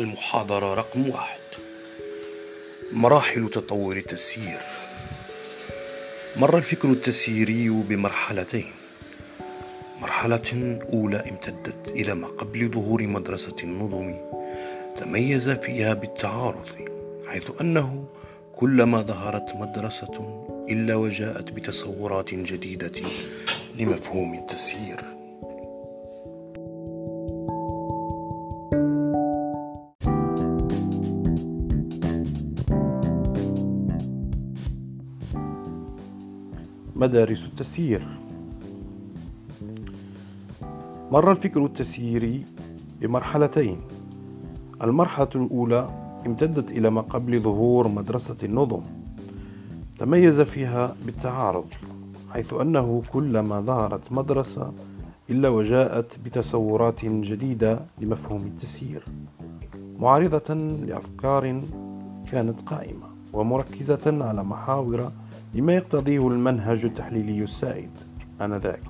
المحاضرة رقم واحد. مراحل تطور التسيير. مر الفكر التسييري بمرحلتين. مرحلة أولى امتدت إلى ما قبل ظهور مدرسة النظم. تميز فيها بالتعارض حيث أنه كلما ظهرت مدرسة إلا وجاءت بتصورات جديدة لمفهوم التسيير. مدارس التسيير. مر الفكر التسييري بمرحلتين. المرحلة الأولى امتدت إلى ما قبل ظهور مدرسة النظم. تميز فيها بالتعارض حيث أنه كلما ظهرت مدرسة إلا وجاءت بتصورات جديدة لمفهوم التسيير. معارضة لأفكار كانت قائمة ومركزة على محاور لما يقتضيه المنهج التحليلي السائد آنذاك.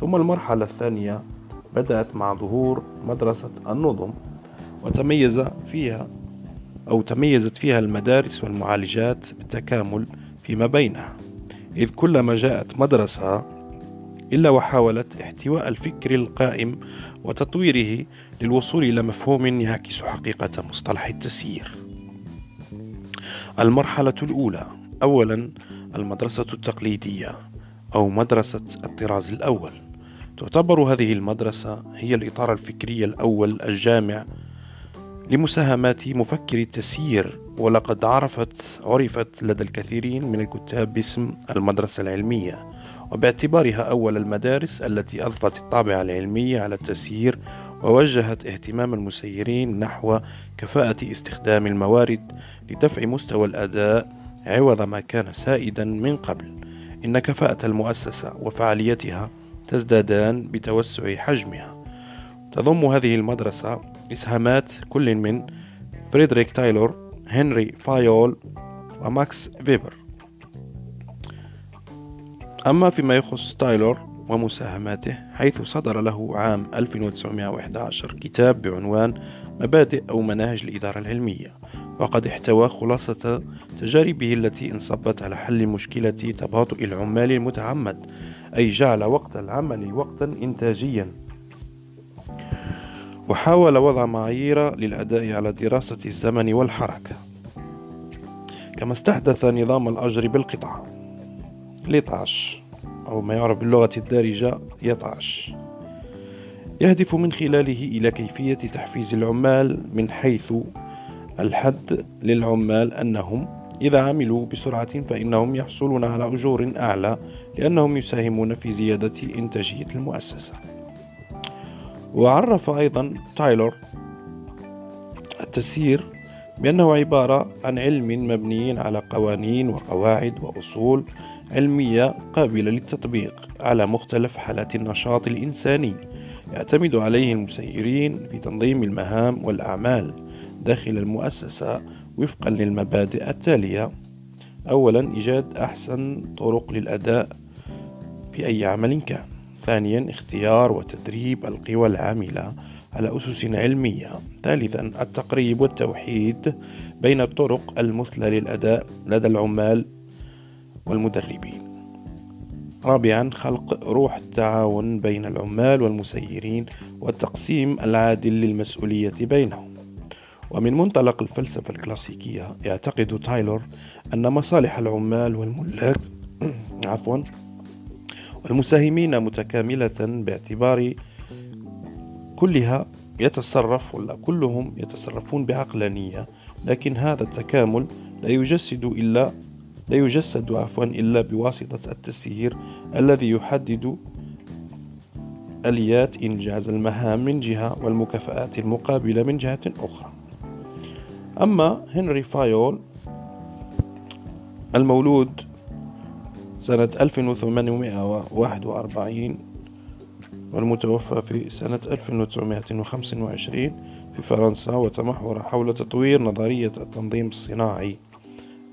ثم المرحلة الثانية بدأت مع ظهور مدرسة النظم وتميز فيها أو تميزت فيها المدارس والمعالجات بالتكامل فيما بينها. إذ كلما جاءت مدرسة إلا وحاولت احتواء الفكر القائم وتطويره للوصول إلى مفهوم يعكس حقيقة مصطلح التسيير. المرحلة الأولى أولا المدرسة التقليدية أو مدرسة الطراز الأول. تعتبر هذه المدرسة هي الإطار الفكري الأول الجامع لمساهمات مفكر التسيير ولقد عرفت عرفت لدى الكثيرين من الكتاب باسم المدرسة العلمية. وباعتبارها أول المدارس التي أضفت الطابع العلمي على التسيير ووجهت اهتمام المسيرين نحو كفاءة استخدام الموارد لدفع مستوى الأداء عوض ما كان سائدا من قبل. إن كفاءة المؤسسة وفعاليتها تزدادان بتوسع حجمها. تضم هذه المدرسة إسهامات كل من فريدريك تايلور هنري فايول وماكس فيبر أما فيما يخص تايلور ومساهماته حيث صدر له عام 1911 كتاب بعنوان مبادئ أو مناهج الإدارة العلمية. وقد احتوى خلاصة تجاربه التي انصبت على حل مشكلة تباطؤ العمال المتعمد أي جعل وقت العمل وقتا إنتاجيا. وحاول وضع معايير للأداء على دراسة الزمن والحركة. كما استحدث نظام الأجر بالقطعة. لطعش أو ما يعرف باللغة الدارجة يطعش يهدف من خلاله إلى كيفية تحفيز العمال من حيث الحد للعمال أنهم إذا عملوا بسرعة فإنهم يحصلون على أجور أعلى لأنهم يساهمون في زيادة إنتاجية المؤسسة. وعرف أيضا تايلور التسيير بأنه عبارة عن علم مبني على قوانين وقواعد وأصول علمية قابلة للتطبيق على مختلف حالات النشاط الإنساني يعتمد عليه المسيرين في تنظيم المهام والأعمال. داخل المؤسسة وفقا للمبادئ التالية. أولا إيجاد أحسن طرق للأداء في أي عمل كان. ثانيا اختيار وتدريب القوى العاملة على أسس علمية. ثالثا التقريب والتوحيد بين الطرق المثلى للأداء لدى العمال والمدربين. رابعا خلق روح التعاون بين العمال والمسيرين والتقسيم العادل للمسؤولية بينهم. ومن منطلق الفلسفة الكلاسيكية يعتقد تايلور أن مصالح العمال والملاك عفوا والمساهمين متكاملة باعتبار كلها يتصرف ولا كلهم يتصرفون بعقلانية لكن هذا التكامل لا يجسد إلا لا يجسد عفوا إلا بواسطة التسيير الذي يحدد آليات إنجاز المهام من جهة والمكافآت المقابلة من جهة أخرى. أما هنري فايول المولود سنة 1841 والمتوفى في سنة 1925 في فرنسا وتمحور حول تطوير نظرية التنظيم الصناعي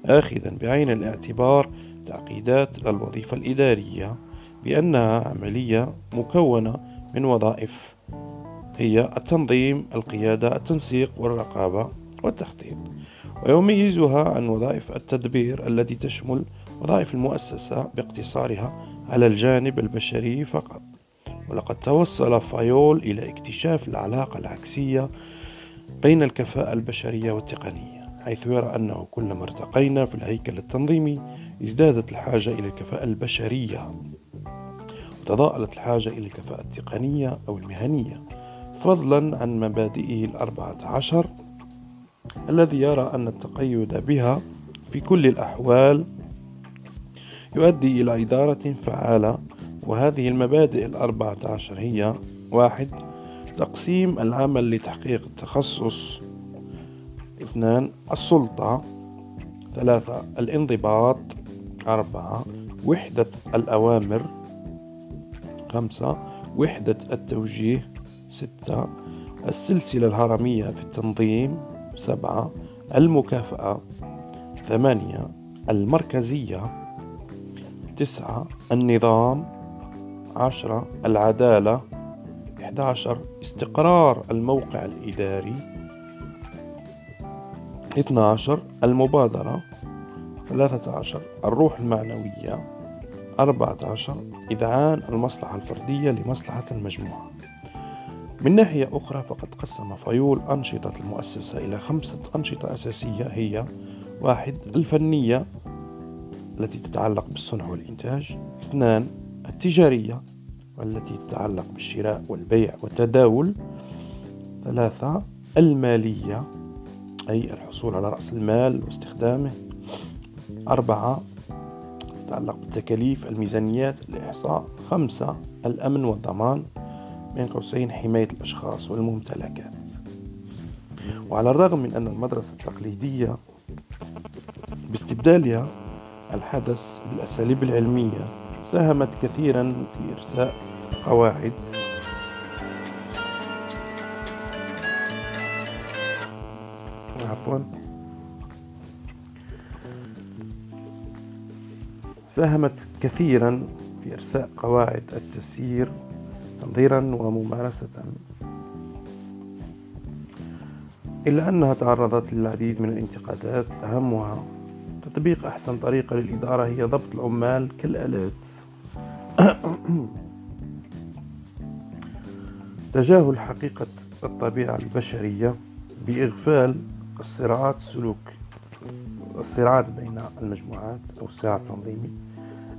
آخذا بعين الاعتبار تعقيدات الوظيفة الإدارية بأنها عملية مكونة من وظائف هي التنظيم القيادة التنسيق والرقابة. والتخطيط ويميزها عن وظائف التدبير التي تشمل وظائف المؤسسة باقتصارها على الجانب البشري فقط. ولقد توصل فايول إلى اكتشاف العلاقة العكسية بين الكفاءة البشرية والتقنية حيث يرى أنه كلما ارتقينا في الهيكل التنظيمي ازدادت الحاجة إلى الكفاءة البشرية وتضاءلت الحاجة إلى الكفاءة التقنية أو المهنية فضلا عن مبادئه الأربعة عشر الذي يرى أن التقيد بها في كل الأحوال يؤدي إلى إدارة فعالة وهذه المبادئ الأربعة عشر هي واحد تقسيم العمل لتحقيق التخصص. اثنان السلطة. ثلاثة الانضباط. أربعة وحدة الأوامر. خمسة وحدة التوجيه. ستة السلسلة الهرمية في التنظيم. سبعة المكافأة ثمانية المركزية تسعة النظام عشرة العدالة 11 استقرار الموقع الإداري 12 المبادرة 13 الروح المعنوية 14 إذعان المصلحة الفردية لمصلحة المجموعة. من ناحية أخرى فقد قسم فيول أنشطة المؤسسة إلى خمسة أنشطة أساسية هي واحد الفنية التي تتعلق بالصنع والإنتاج اثنان التجارية والتي تتعلق بالشراء والبيع والتداول ثلاثة المالية أي الحصول على رأس المال واستخدامه أربعة تتعلق بالتكاليف الميزانيات الإحصاء خمسة الأمن والضمان. بين قوسين حماية الأشخاص والممتلكات. وعلى الرغم من أن المدرسة التقليدية باستبدالها الحدث بالأساليب العلمية ساهمت كثيرا في إرساء قواعد. عفوا. ساهمت كثيرا في إرساء قواعد التسيير تنظيرا وممارسة. إلا أنها تعرضت للعديد من الانتقادات أهمها تطبيق أحسن طريقة للإدارة هي ضبط العمال كالآلات. تجاهل حقيقة الطبيعة البشرية بإغفال الصراعات السلوك الصراعات بين المجموعات أو الصراع التنظيمي.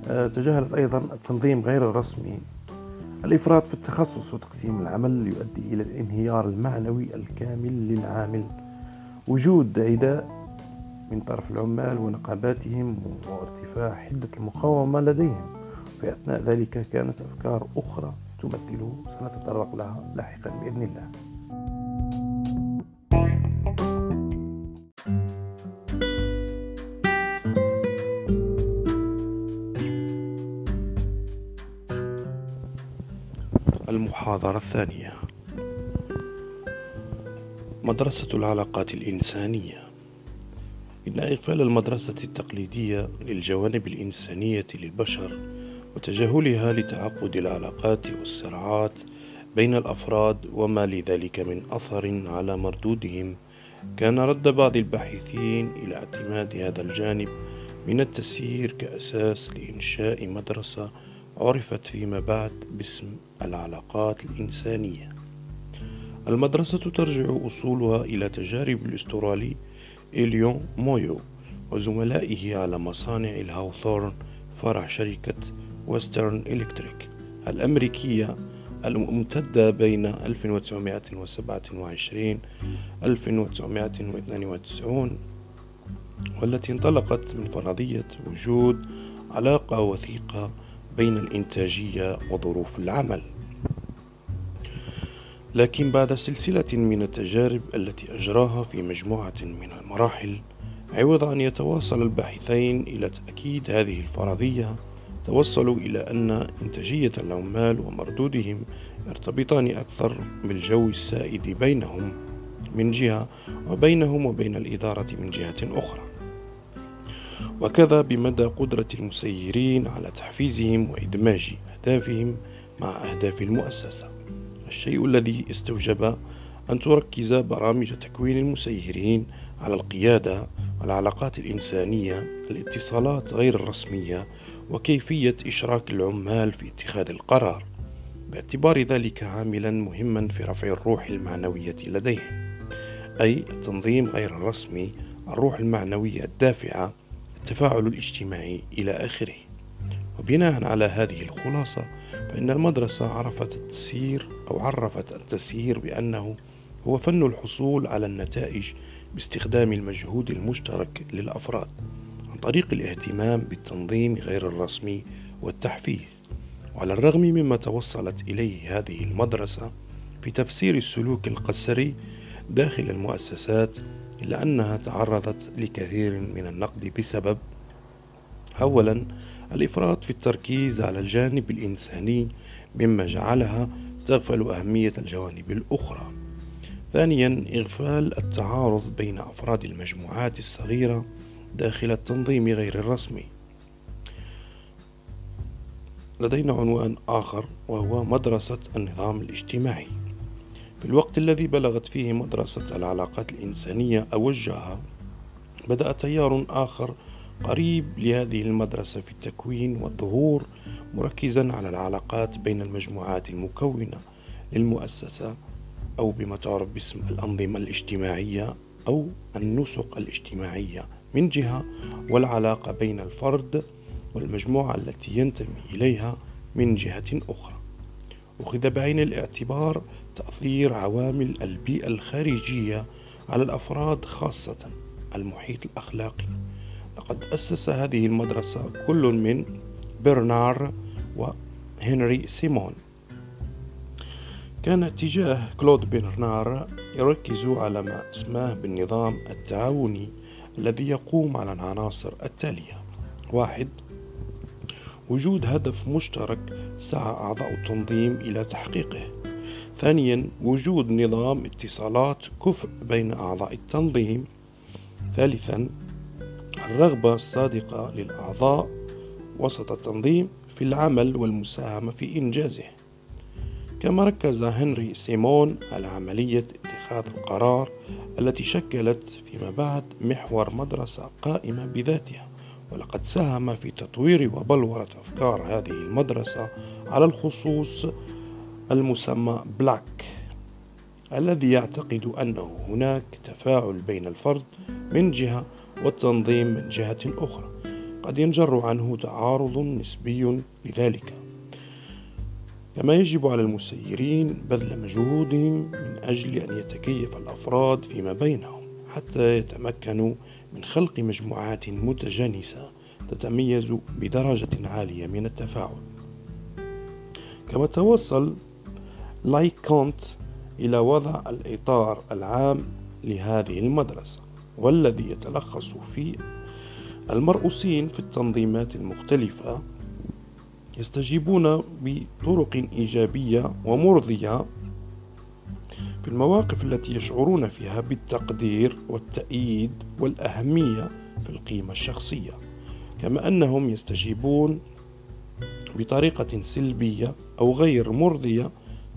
آه، تجاهلت أيضا التنظيم غير الرسمي. الإفراط في التخصص وتقسيم العمل يؤدي إلى الانهيار المعنوي الكامل للعامل. وجود عداء من طرف العمال ونقاباتهم وارتفاع حدة المقاومة لديهم. في أثناء ذلك كانت أفكار أخرى تمثله سنتطرق لها لاحقا بإذن الله. المحاضرة الثانية. مدرسة العلاقات الإنسانية. إن إغفال المدرسة التقليدية للجوانب الإنسانية للبشر وتجاهلها لتعقد العلاقات والصراعات بين الأفراد وما لذلك من أثر على مردودهم كان رد بعض الباحثين إلى اعتماد هذا الجانب من التسيير كأساس لإنشاء مدرسة عرفت فيما بعد باسم العلاقات الإنسانية. المدرسة ترجع أصولها إلى تجارب الأسترالي إلتون مايو وزملائه على مصانع الهاوثورن فرع شركة ويسترن إلكتريك الأمريكية الممتدة بين 1927 1992 والتي انطلقت من فرضية وجود علاقة وثيقة بين الإنتاجية وظروف العمل. لكن بعد سلسلة من التجارب التي أجراها في مجموعة من المراحل عوض أن يتواصل الباحثين إلى تأكيد هذه الفرضية توصلوا إلى أن إنتاجية العمال ومردودهم يرتبطان أكثر بالجو السائد بينهم من جهة وبينهم وبين الإدارة من جهة أخرى. وكذا بمدى قدرة المسيرين على تحفيزهم وإدماج أهدافهم مع أهداف المؤسسة. الشيء الذي استوجب أن تركز برامج تكوين المسيرين على القيادة العلاقات الإنسانية الاتصالات غير الرسمية وكيفية إشراك العمال في اتخاذ القرار. باعتبار ذلك عاملا مهما في رفع الروح المعنوية لديهم أي التنظيم غير الرسمي الروح المعنوية الدافعة التفاعل الاجتماعي إلى آخره. وبناء على هذه الخلاصة فإن المدرسة عرفت التسيير أو عرفت التسيير بأنه هو فن الحصول على النتائج باستخدام المجهود المشترك للأفراد عن طريق الاهتمام بالتنظيم غير الرسمي والتحفيز. وعلى الرغم مما توصلت إليه هذه المدرسة في تفسير السلوك القسري داخل المؤسسات إلا أنها تعرضت لكثير من النقد بسبب أولا الإفراط في التركيز على الجانب الإنساني مما جعلها تغفل أهمية الجوانب الأخرى. ثانيا إغفال التعارض بين أفراد المجموعات الصغيرة داخل التنظيم غير الرسمي. لدينا عنوان آخر وهو مدرسة النظام الاجتماعي. في الوقت الذي بلغت فيه مدرسة العلاقات الإنسانية أوجها بدأ تيار آخر قريب لهذه المدرسة في التكوين والظهور مركزا على العلاقات بين المجموعات المكونة للمؤسسة أو بما تعرف باسم الأنظمة الاجتماعية أو النسق الاجتماعية. من جهة والعلاقة بين الفرد والمجموعة التي ينتمي إليها من جهة أخرى. أخذ بعين الاعتبار تأثير عوامل البيئة الخارجية على الأفراد خاصة المحيط الأخلاقي. لقد أسس هذه المدرسة كل من برنار وهنري سيمون. كان اتجاه كلود برنار يركز على ما أسماه بالنظام التعاوني الذي يقوم على العناصر التالية. واحد وجود هدف مشترك سعى أعضاء التنظيم إلى تحقيقه. ثانيا وجود نظام اتصالات كفء بين أعضاء التنظيم. ثالثا الرغبة الصادقة للأعضاء وسط التنظيم في العمل والمساهمة في إنجازه. كما ركز هنري سيمون على عملية اتخاذ القرار التي شكلت فيما بعد محور مدرسة قائمة بذاتها. ولقد ساهم في تطوير وبلورة أفكار هذه المدرسة على الخصوص المسمى بلاك الذي يعتقد أنه هناك تفاعل بين الفرد من جهة والتنظيم من جهة أخرى. قد ينجر عنه تعارض نسبي لذلك كما يجب على المسيرين بذل مجهودهم من أجل أن يتكيف الأفراد فيما بينهم حتى يتمكنوا من خلق مجموعات متجانسة تتميز بدرجة عالية من التفاعل. كما توصل لايك كونت إلى وضع الإطار العام لهذه المدرسة والذي يتلخص في المرؤوسين في التنظيمات المختلفة. يستجيبون بطرق إيجابية ومرضية في المواقف التي يشعرون فيها بالتقدير والتأييد والأهمية في القيمة الشخصية كما أنهم يستجيبون بطريقة سلبية أو غير مرضية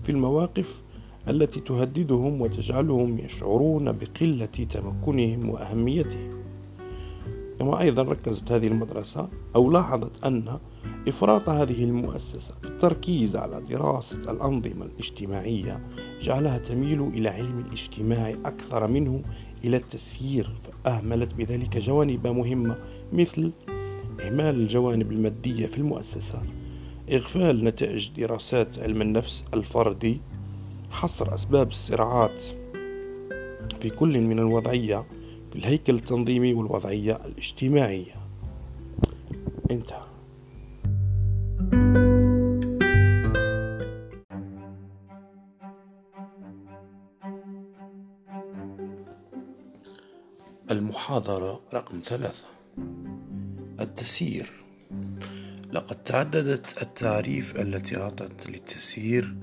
في المواقف التي تهددهم وتجعلهم يشعرون بقلة تمكنهم وأهميتهم. كما أيضا ركزت هذه المدرسة أو لاحظت أن إفراط هذه المؤسسة في التركيز على دراسة الأنظمة الاجتماعية جعلها تميل إلى علم الاجتماع أكثر منه إلى التسيير فأهملت بذلك جوانب مهمة مثل إهمال الجوانب المادية في المؤسسة. إغفال نتائج دراسات علم النفس الفردي حصر أسباب الصراعات في كل من الوضعية في الهيكل التنظيمي والوضعية الاجتماعية. انتهى. المحاضرة رقم ثلاثة. التسيير. لقد تعددت التعريف التي أعطت للتسيير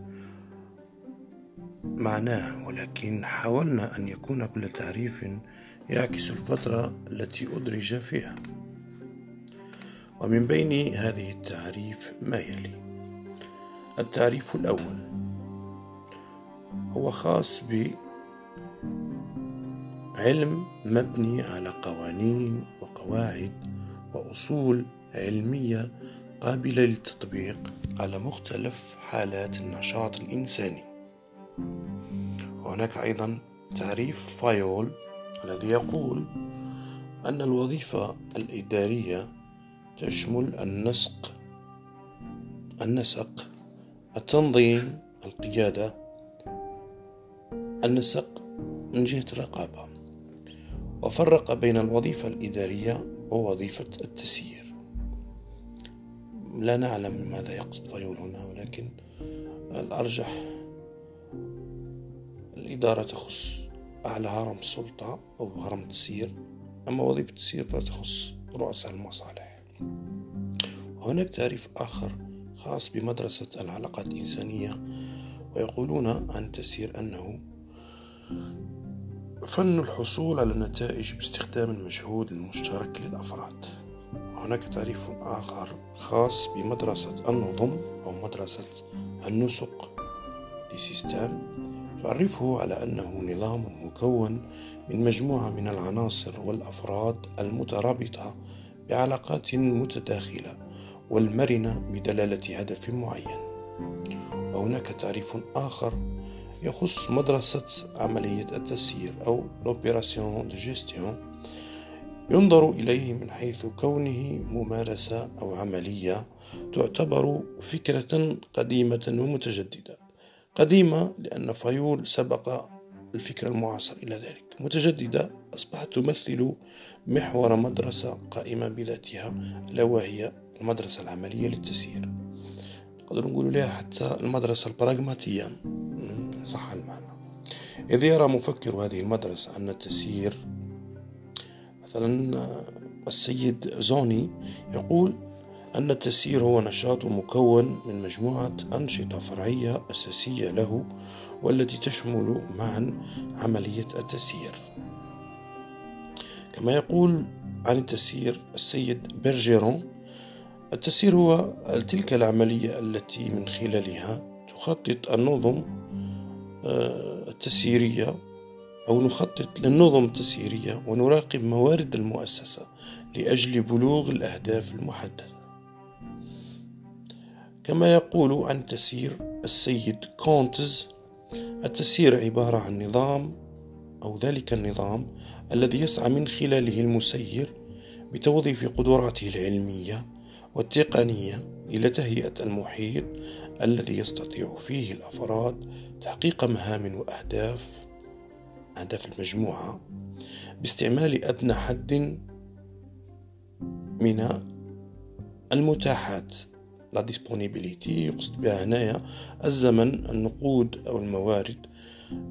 معناه ولكن حاولنا أن يكون كل تعريف يعكس الفترة التي أدرج فيها. ومن بين هذه التعريف ما يلي؟ التعريف الأول هو خاص بعلم مبني على قوانين وقواعد وأصول علمية قابلة للتطبيق على مختلف حالات النشاط الإنساني. وهناك أيضا تعريف فايول الذي يقول أن الوظيفة الإدارية تشمل النسق النسق التنظيم القيادة النسق من جهة الرقابة. وفرق بين الوظيفة الإدارية ووظيفة التسيير. لا نعلم ماذا يقصد فيول هنا ولكن الأرجح الإدارة تخص أعلى هرم السلطة أو هرم التسيير أما وظيفة التسيير فتخص رؤساء المصالح. وهناك تعريف آخر خاص بمدرسة العلاقات الإنسانية ويقولون عن التسيير أنه فن الحصول على النتائج باستخدام المجهود المشترك للأفراد. هناك تعريف آخر خاص بمدرسة النظم أو مدرسة النسق لسيستم تعرفه على أنه نظام مكون من مجموعة من العناصر والأفراد المترابطة بعلاقات متداخلة والمرنة بدلالة هدف معين. وهناك تعريف آخر يخص مدرسة عملية التسيير أو l'opération de gestion ينظر إليه من حيث كونه ممارسة أو عملية تعتبر فكرة قديمة ومتجددة. قديمة لأن فيول سبق الفكر المعاصر إلى ذلك. متجددة أصبحت تمثل محور مدرسة قائمة بذاتها ألا وهي المدرسة العملية للتسيير. نقدر نقول لها حتى المدرسة البراغماتية. صح المعنى. إذ يرى مفكر هذه المدرسة أن التسيير مثلا السيد زوني يقول أن التسيير هو نشاط مكون من مجموعة أنشطة فرعية أساسية له والتي تشمل معا عملية التسيير. كما يقول عن التسيير السيد بيرجيرون التسيير هو تلك العملية التي من خلالها تخطط النظم آه، التسييرية أو نخطط للنظم التسييرية ونراقب موارد المؤسسة لأجل بلوغ الأهداف المحددة. كما يقول عن التسيير السيد كونتز التسيير عبارة عن نظام أو ذلك النظام الذي يسعى من خلاله المسير بتوظيف قدراته العلمية والتقنية إلى تهيئة المحيط الذي يستطيع فيه الأفراد تحقيق مهام وأهداف أهداف المجموعة باستعمال أدنى حد من المتاحات. لا ديسبونيبيليتي يقصد بها هنايا الزمن النقود أو الموارد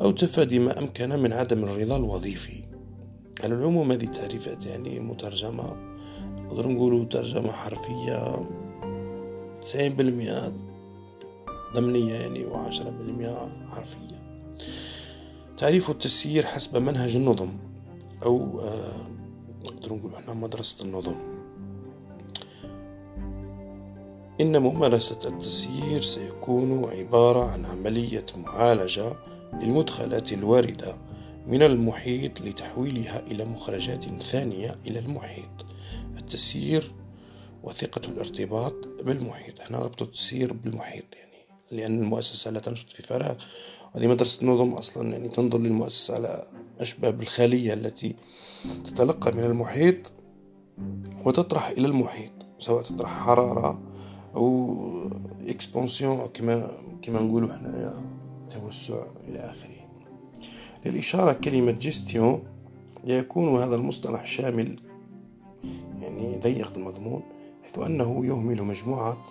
أو تفادي ما أمكن من عدم الرضا الوظيفي. على العموم هذه تعريفات يعني مترجمة نقدر نقولوا ترجمة حرفية. تسعين بالمئة ضمنية يعني وعشرة بالمئة حرفية. تعريف التسيير حسب منهج النظم أو آه نقدر نقول إحنا مدرسة النظم. إن ممارسة التسيير سيكون عبارة عن عملية معالجة للمدخلات الواردة من المحيط لتحويلها إلى مخرجات ثانية إلى المحيط. التسيير وثقة الارتباط بالمحيط. إحنا ربط التسيير بالمحيط يعني لأن المؤسسة لا تنشط في فراغ. هذه مدرسة النظم أصلا يعني تنظر للمؤسسة على أشبه بالخلية التي تتلقى من المحيط وتطرح إلى المحيط سواء تطرح حرارة أو expansion كما كما نقولوا حنايا توسع إلى آخره. للإشارة كلمة جيستيون يكون هذا المصطلح شامل يعني ضيق المضمون حيث أنه يهمل مجموعة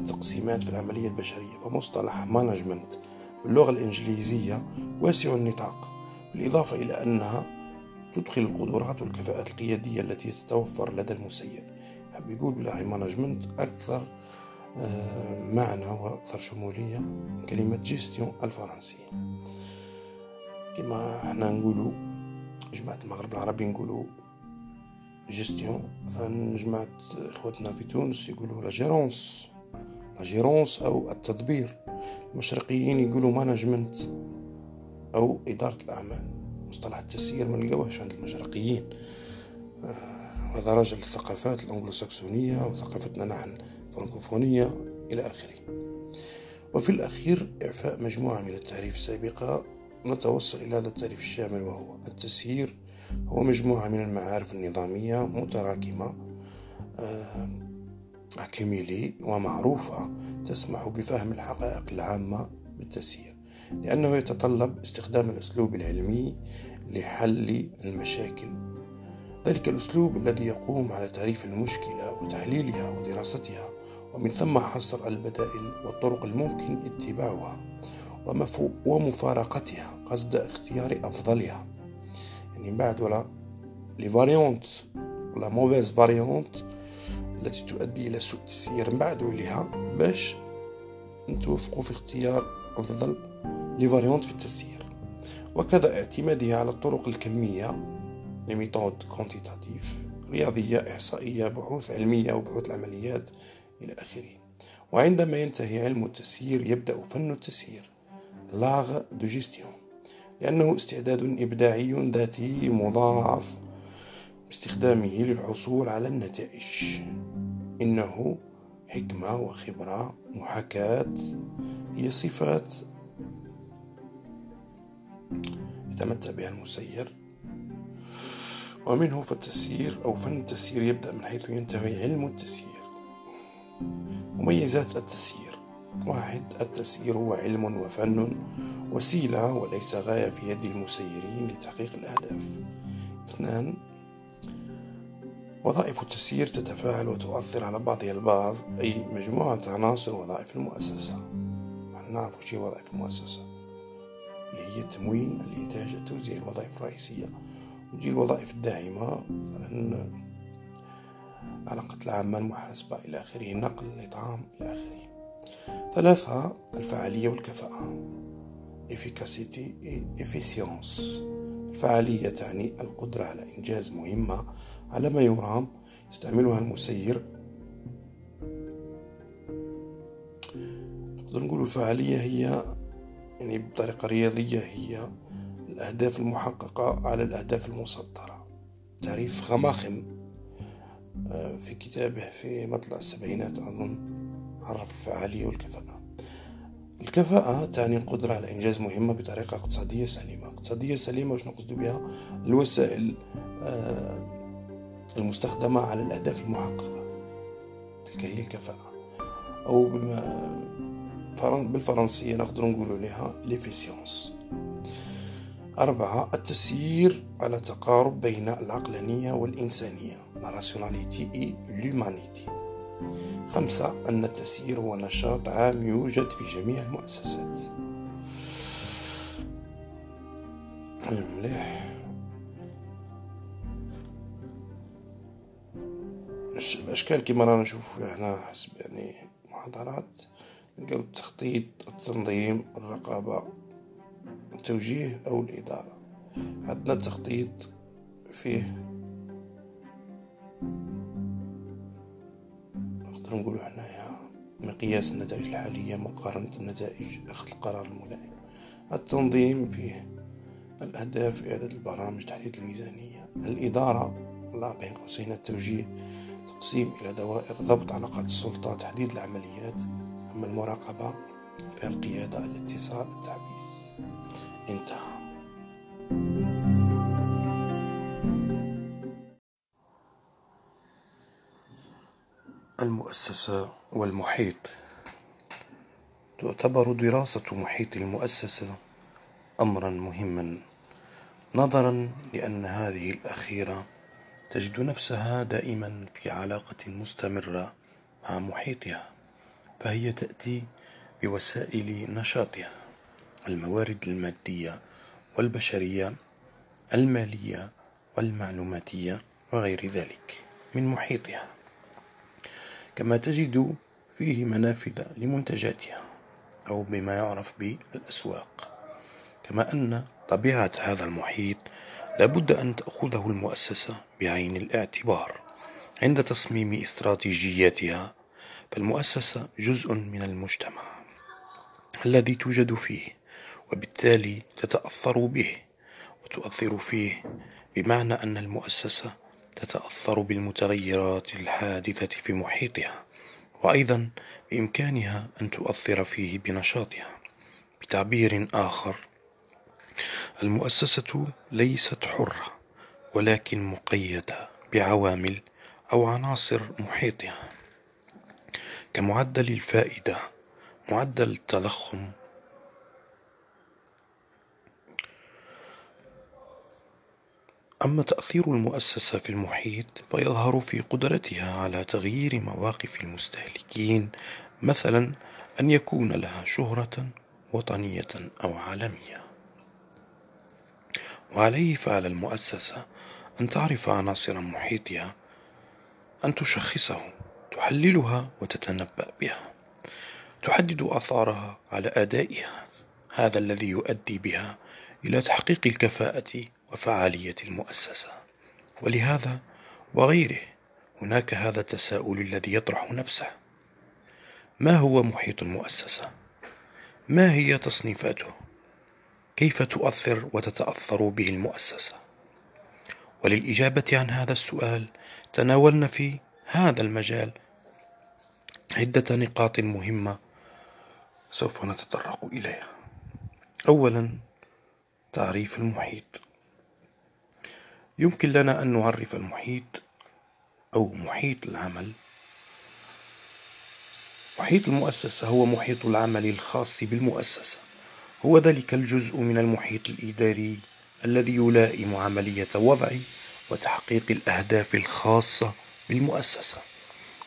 التقسيمات في العملية البشرية فمصطلح management باللغة الإنجليزية واسع النطاق بالإضافة إلى أنها تدخل القدرات والكفاءات القيادية التي تتوفر لدى المسير حب يقول بالله management أكثر آه، معنى وأكثر شمولية من كلمة جيستيون الفرنسية. كما إحنا نقولوا جماعة المغرب العربي نقولوا جيستيون مثلا جماعة اخواتنا في تونس يقولوا la gérance la gérance أو التدبير. المشرقيين يقولوا management أو إدارة الأعمال مصطلح التسيير ما نلقاوهش عند المشرقيين. هذا راجع للثقافات الأنجلوساكسونية وثقافتنا نحن فرنكوفونية إلى آخره. وفي الأخير إعفاء مجموعة من التعريف السابقة. نتوصل إلى هذا التعريف الشامل وهو التسيير. هو مجموعة من المعارف النظامية متراكمة. أكيميلي ومعروفة تسمح بفهم الحقائق العامة بالتسيير لأنه يتطلب استخدام الأسلوب العلمي لحل المشاكل. ذلك الأسلوب الذي يقوم على تعريف المشكلة وتحليلها ودراستها ومن ثم حصر البدائل والطرق الممكن اتباعها ومفارقتها قصد اختيار أفضلها. يعني بعد ولا les variantes ولا mauvaises variantes التي تؤدي إلى سوء التسيير نبعدو عليها باش نتوفقوا في اختيار أفضل لي في التسيير. وكذا اعتماده على الطرق الكمية les méthodes quantitatives رياضية إحصائية بحوث علمية وبحوث العمليات إلى آخره. وعندما ينتهي علم التسيير يبدأ فن التسيير لاغ دو جيستيون لأنه استعداد إبداعي ذاتي مضاعف. باستخدامه للحصول على النتائج. إنه حكمة وخبرة محاكاة هي صفات. يتمتع بها المسير. ومنه فالتسيير أو فن التسيير يبدأ من حيث ينتهي علم التسيير. مميزات التسيير. واحد التسيير هو علم وفن وسيلة وليس غاية في يد المسيرين لتحقيق الأهداف. اثنان وظائف التسيير تتفاعل وتؤثر على بعضها البعض أي مجموعة عناصر وظائف المؤسسة. نحن نعرف شيء وظائف المؤسسة؟ اللي هي التموين الإنتاج التوزيع الوظائف الرئيسية. وتجي الوظائف الداعمة مثلا العلاقة العامة المحاسبة إلى آخره النقل الإطعام إلى آخره. ثلاثة الفعالية والكفاءة. Efficacity et efficience الفعالية تعني القدرة على إنجاز مهمة على ما يرام يستعملها المسير. نقدر نقول الفعالية هي يعني بطريقة رياضية هي الأهداف المحققة على الأهداف المسطرة. تعريف غماخم آه، في كتابه في مطلع السبعينات أظن عرف الفعالية والكفاءة. الكفاءة تعني القدرة على إنجاز مهمة بطريقة اقتصادية سليمة. اقتصادية سليمة وش نقصد بها؟ الوسائل آه، المستخدمة على الأهداف المحققة. تلك هي الكفاءة. أو بما بالفرنسية نقدر نقول عليها ليفيسيونس أربعة التسيير على تقارب بين العقلانية والإنسانية. La rationalité et l'humanité. خمسة أن التسيير هو نشاط عام يوجد في جميع المؤسسات. مليح الأشكال كما رانا نشوف هنا حسب يعني محاضرات نلقاو التخطيط التنظيم الرقابة التوجيه أو الإدارة. عندنا التخطيط فيه نقدر نقول حنايا مقياس النتائج الحالية مقارنة النتائج أخذ القرار الملائم. التنظيم فيه الأهداف إعداد البرامج تحديد الميزانية. الإدارة الله بين قوسين التوجيه تقسيم إلى دوائر ضبط علاقات السلطة تحديد العمليات أما المراقبة فيها القيادة الاتصال التحفيز. انتهى. المؤسسة والمحيط. تعتبر دراسة محيط المؤسسة أمرا مهما نظرا لأن هذه الأخيرة تجد نفسها دائما في علاقة مستمرة مع محيطها فهي تأتي بوسائل نشاطها الموارد المادية والبشرية المالية والمعلوماتية وغير ذلك من محيطها. كما تجد فيه منافذ لمنتجاتها أو بما يعرف بالأسواق كما أن طبيعة هذا المحيط لابد أن تأخذه المؤسسة بعين الاعتبار عند تصميم استراتيجياتها فالمؤسسة جزء من المجتمع الذي توجد فيه وبالتالي تتأثر به وتؤثر فيه بمعنى أن المؤسسة تتأثر بالمتغيرات الحادثة في محيطها وأيضا بإمكانها أن تؤثر فيه بنشاطها بتعبير آخر المؤسسة ليست حرة ولكن مقيدة بعوامل أو عناصر محيطها. كمعدل الفائدة معدل التضخم. أما تأثير المؤسسة في المحيط فيظهر في قدرتها على تغيير مواقف المستهلكين مثلا أن يكون لها شهرة وطنية أو عالمية. وعليه فعلى المؤسسة أن تعرف عناصر محيطها أن تشخصه تحللها وتتنبأ بها تحدد آثارها على أدائها هذا الذي يؤدي بها إلى تحقيق الكفاءة وفعالية المؤسسة ولهذا وغيره هناك هذا التساؤل الذي يطرح نفسه ما هو محيط المؤسسة؟ ما هي تصنيفاته؟ كيف تؤثر وتتأثر به المؤسسة؟ وللإجابة عن هذا السؤال تناولنا في هذا المجال عدة نقاط مهمة سوف نتطرق إليها. أولا تعريف المحيط. يمكن لنا أن نعرف المحيط أو محيط العمل. محيط المؤسسة هو محيط العمل الخاص بالمؤسسة. هو ذلك الجزء من المحيط الإداري الذي يلائم عملية وضع وتحقيق الأهداف الخاصة بالمؤسسة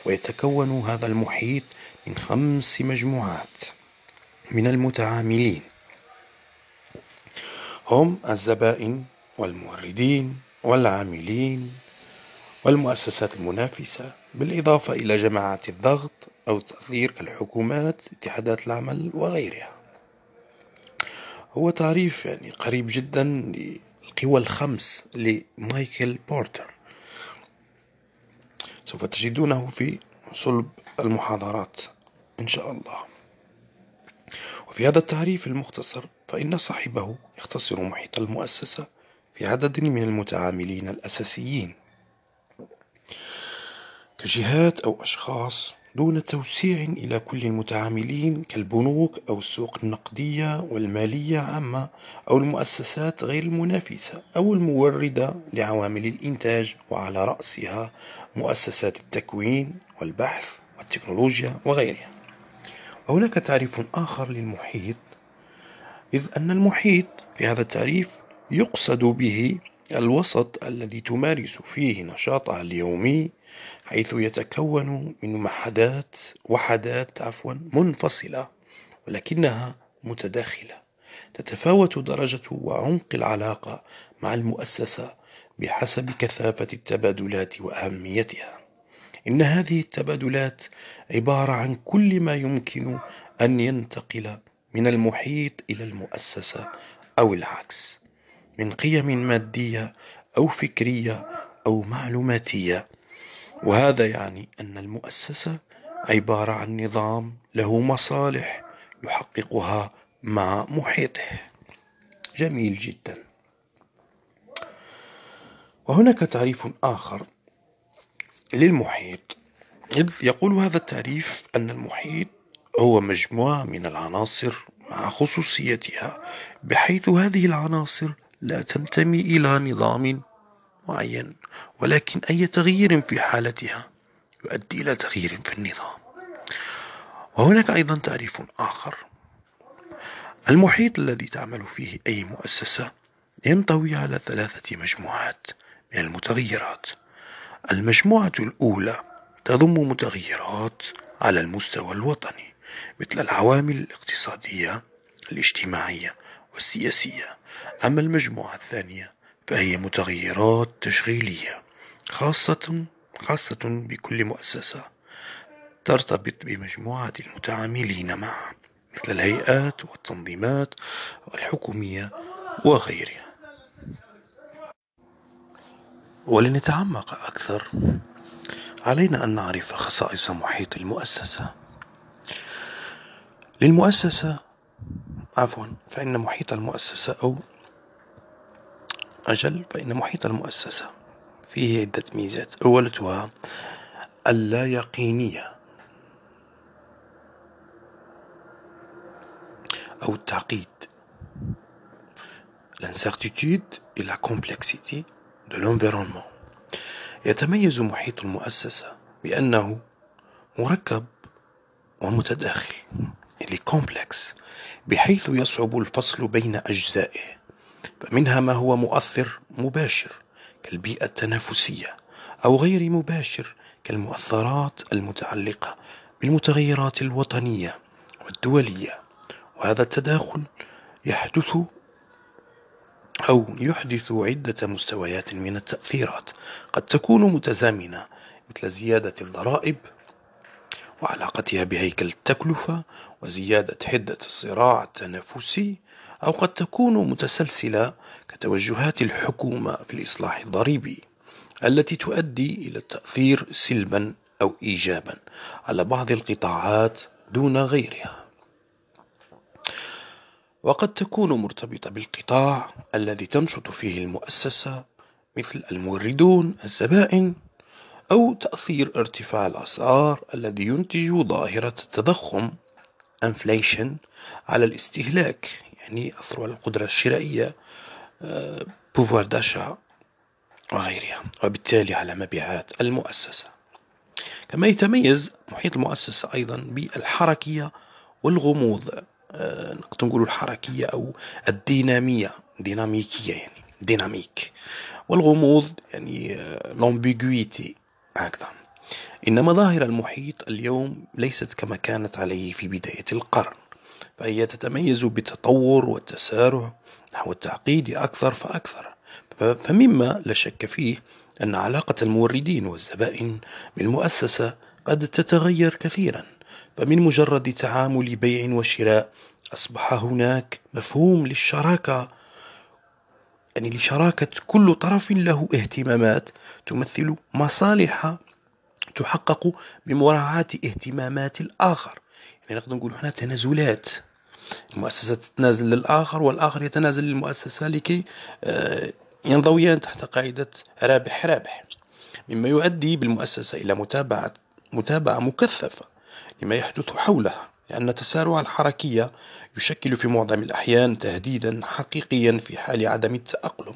ويتكون هذا المحيط من خمس مجموعات من المتعاملين. هم الزبائن والموردين والعاملين والمؤسسات المنافسة بالإضافة إلى جماعات الضغط أو التأثير كالحكومات اتحادات العمل وغيرها. هو تعريف يعني قريب جدا للقوى الخمس لمايكل بورتر. سوف تجدونه في صلب المحاضرات إن شاء الله. وفي هذا التعريف المختصر فإن صاحبه يختصر محيط المؤسسة في عدد من المتعاملين الأساسيين. كجهات أو أشخاص دون توسيع إلى كل المتعاملين كالبنوك أو السوق النقدية والمالية عامة أو المؤسسات غير المنافسة أو الموردة لعوامل الإنتاج وعلى رأسها مؤسسات التكوين والبحث والتكنولوجيا وغيرها. وهناك تعريف آخر للمحيط إذ أن المحيط في هذا التعريف يقصد به الوسط الذي تمارس فيه نشاطها اليومي حيث يتكون من محدات وحدات عفوا منفصلة ولكنها متداخلة تتفاوت درجة وعمق العلاقة مع المؤسسة بحسب كثافة التبادلات وأهميتها. إن هذه التبادلات عبارة عن كل ما يمكن أن ينتقل من المحيط إلى المؤسسة أو العكس. من قيم مادية أو فكرية أو معلوماتية. وهذا يعني أن المؤسسة عبارة عن نظام له مصالح يحققها مع محيطه. جميل جدا. وهناك تعريف آخر للمحيط. إذ يقول هذا التعريف أن المحيط هو مجموعة من العناصر مع خصوصيتها بحيث هذه العناصر لا تنتمي إلى نظام معين ولكن أي تغيير في حالتها يؤدي إلى تغيير في النظام. وهناك أيضا تعريف آخر. المحيط الذي تعمل فيه أي مؤسسة ينطوي على ثلاثة مجموعات من المتغيرات. المجموعة الأولى تضم متغيرات على المستوى الوطني مثل العوامل الاقتصادية الاجتماعية والسياسية. أما المجموعة الثانية فهي متغيرات تشغيلية خاصة خاصة بكل مؤسسة ترتبط بمجموعة المتعاملين معها مثل الهيئات والتنظيمات الحكومية وغيرها. ولنتعمق أكثر علينا أن نعرف خصائص محيط المؤسسة. للمؤسسة عفوا فإن محيط المؤسسة أو أجل فإن محيط المؤسسة فيه عدة ميزات. أولتها اللا يقينية أو التعقيد. Et la complexité de l'environnement. يتميز محيط المؤسسة بأنه مركب ومتداخل. يعني كومبلكس بحيث يصعب الفصل بين أجزائه فمنها ما هو مؤثر مباشر كالبيئة التنافسية أو غير مباشر كالمؤثرات المتعلقة بالمتغيرات الوطنية والدولية. وهذا التداخل يحدث أو يحدث عدة مستويات من التأثيرات قد تكون متزامنة مثل زيادة الضرائب وعلاقتها بهيكل التكلفة وزيادة حدة الصراع التنافسي أو قد تكون متسلسلة كتوجهات الحكومة في الإصلاح الضريبي التي تؤدي إلى التأثير سلبا أو إيجابا على بعض القطاعات دون غيرها. وقد تكون مرتبطة بالقطاع الذي تنشط فيه المؤسسة مثل الموردون الزبائن أو تأثير ارتفاع الأسعار الذي ينتج ظاهرة التضخم inflation على الاستهلاك يعني أثر على القدرة الشرائية بوفوار داشا وغيرها وبالتالي على مبيعات المؤسسة. كما يتميز محيط المؤسسة أيضا بالحركية والغموض آه، نقدر نقول الحركية أو الدينامية ديناميكية يعني ديناميك والغموض يعني لومبيغويتي آه، هكذا إن مظاهر المحيط اليوم ليست كما كانت عليه في بداية القرن. فهي تتميز بالتطور والتسارع نحو التعقيد أكثر فأكثر. فمما لا شك فيه أن علاقة الموردين والزبائن بالمؤسسة قد تتغير كثيرا. فمن مجرد تعامل بيع وشراء أصبح هناك مفهوم للشراكة يعني لشراكة كل طرف له اهتمامات. تمثل مصالح تحقق بمراعاة اهتمامات الآخر. يعني نقدر نقول هنا تنازلات. المؤسسة تتنازل للآخر والآخر يتنازل للمؤسسة لكي آه، ينضويان تحت قاعدة رابح رابح. مما يؤدي بالمؤسسة إلى متابعة متابعة مكثفة لما يحدث حولها. لأن تسارع الحركية يشكل في معظم الأحيان تهديدا حقيقيا في حال عدم التأقلم.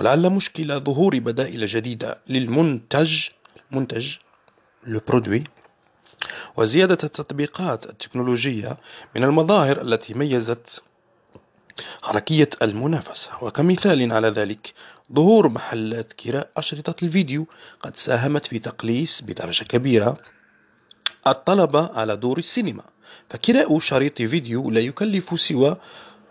ولعل مشكلة ظهور بدائل جديدة للمنتج منتج لو برودوي وزيادة التطبيقات التكنولوجية من المظاهر التي ميزت حركية المنافسة. وكمثال على ذلك ظهور محلات كراء أشرطة الفيديو قد ساهمت في تقليص بدرجة كبيرة الطلب على دور السينما. فكراء شريط فيديو لا يكلف سوى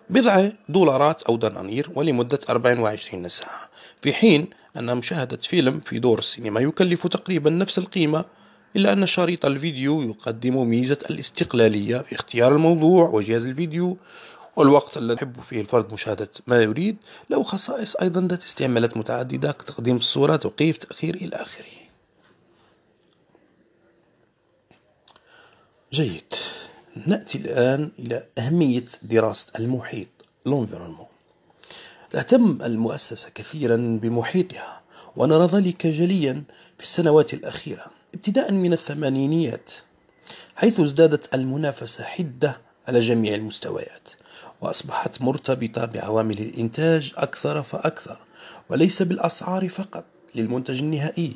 بضع دولارات أو دنانير ولمدة 24 ساعة في حين أن مشاهدة فيلم في دور السينما يكلف تقريبا نفس القيمة إلا أن شريط الفيديو يقدم ميزة الاستقلالية في اختيار الموضوع وجهاز الفيديو والوقت الذي يحب فيه الفرد مشاهدة ما يريد له خصائص أيضا ذات استعمالات متعددة كتقديم الصورة توقيف تأخير إلى آخره. جيد. نأتي الآن إلى أهمية دراسة المحيط l'environnement. تهتم المؤسسة كثيرا بمحيطها ونرى ذلك جليا في السنوات الأخيرة ابتداء من الثمانينيات حيث ازدادت المنافسة حدة على جميع المستويات وأصبحت مرتبطة بعوامل الإنتاج أكثر فأكثر وليس بالأسعار فقط للمنتج النهائي.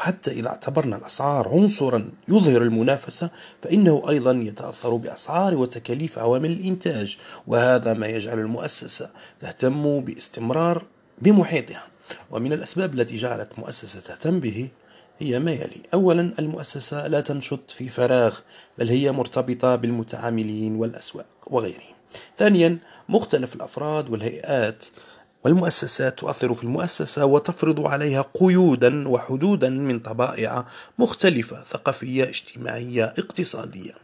وحتى إذا اعتبرنا الأسعار عنصرا يظهر المنافسة فإنه أيضا يتأثر بأسعار وتكاليف عوامل الإنتاج وهذا ما يجعل المؤسسة تهتم باستمرار بمحيطها. ومن الأسباب التي جعلت مؤسسة تهتم به هي ما يلي. أولا المؤسسة لا تنشط في فراغ بل هي مرتبطة بالمتعاملين والأسواق وغيرهم. ثانيا مختلف الأفراد والهيئات والمؤسسات تؤثر في المؤسسة وتفرض عليها قيودا وحدودا من طبائع مختلفة ثقافية اجتماعية اقتصادية.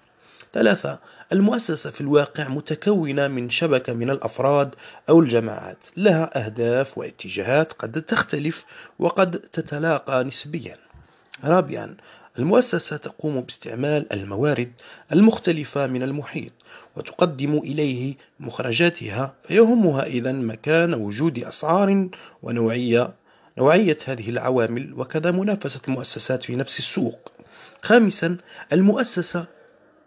ثلاثة المؤسسة في الواقع متكونة من شبكة من الأفراد أو الجماعات. لها أهداف واتجاهات قد تختلف وقد تتلاقى نسبيا. رابعا المؤسسة تقوم باستعمال الموارد المختلفة من المحيط. وتقدم إليه مخرجاتها فيهمها إذا مكان وجود أسعار ونوعية نوعية هذه العوامل وكذا منافسة المؤسسات في نفس السوق. خامسا المؤسسة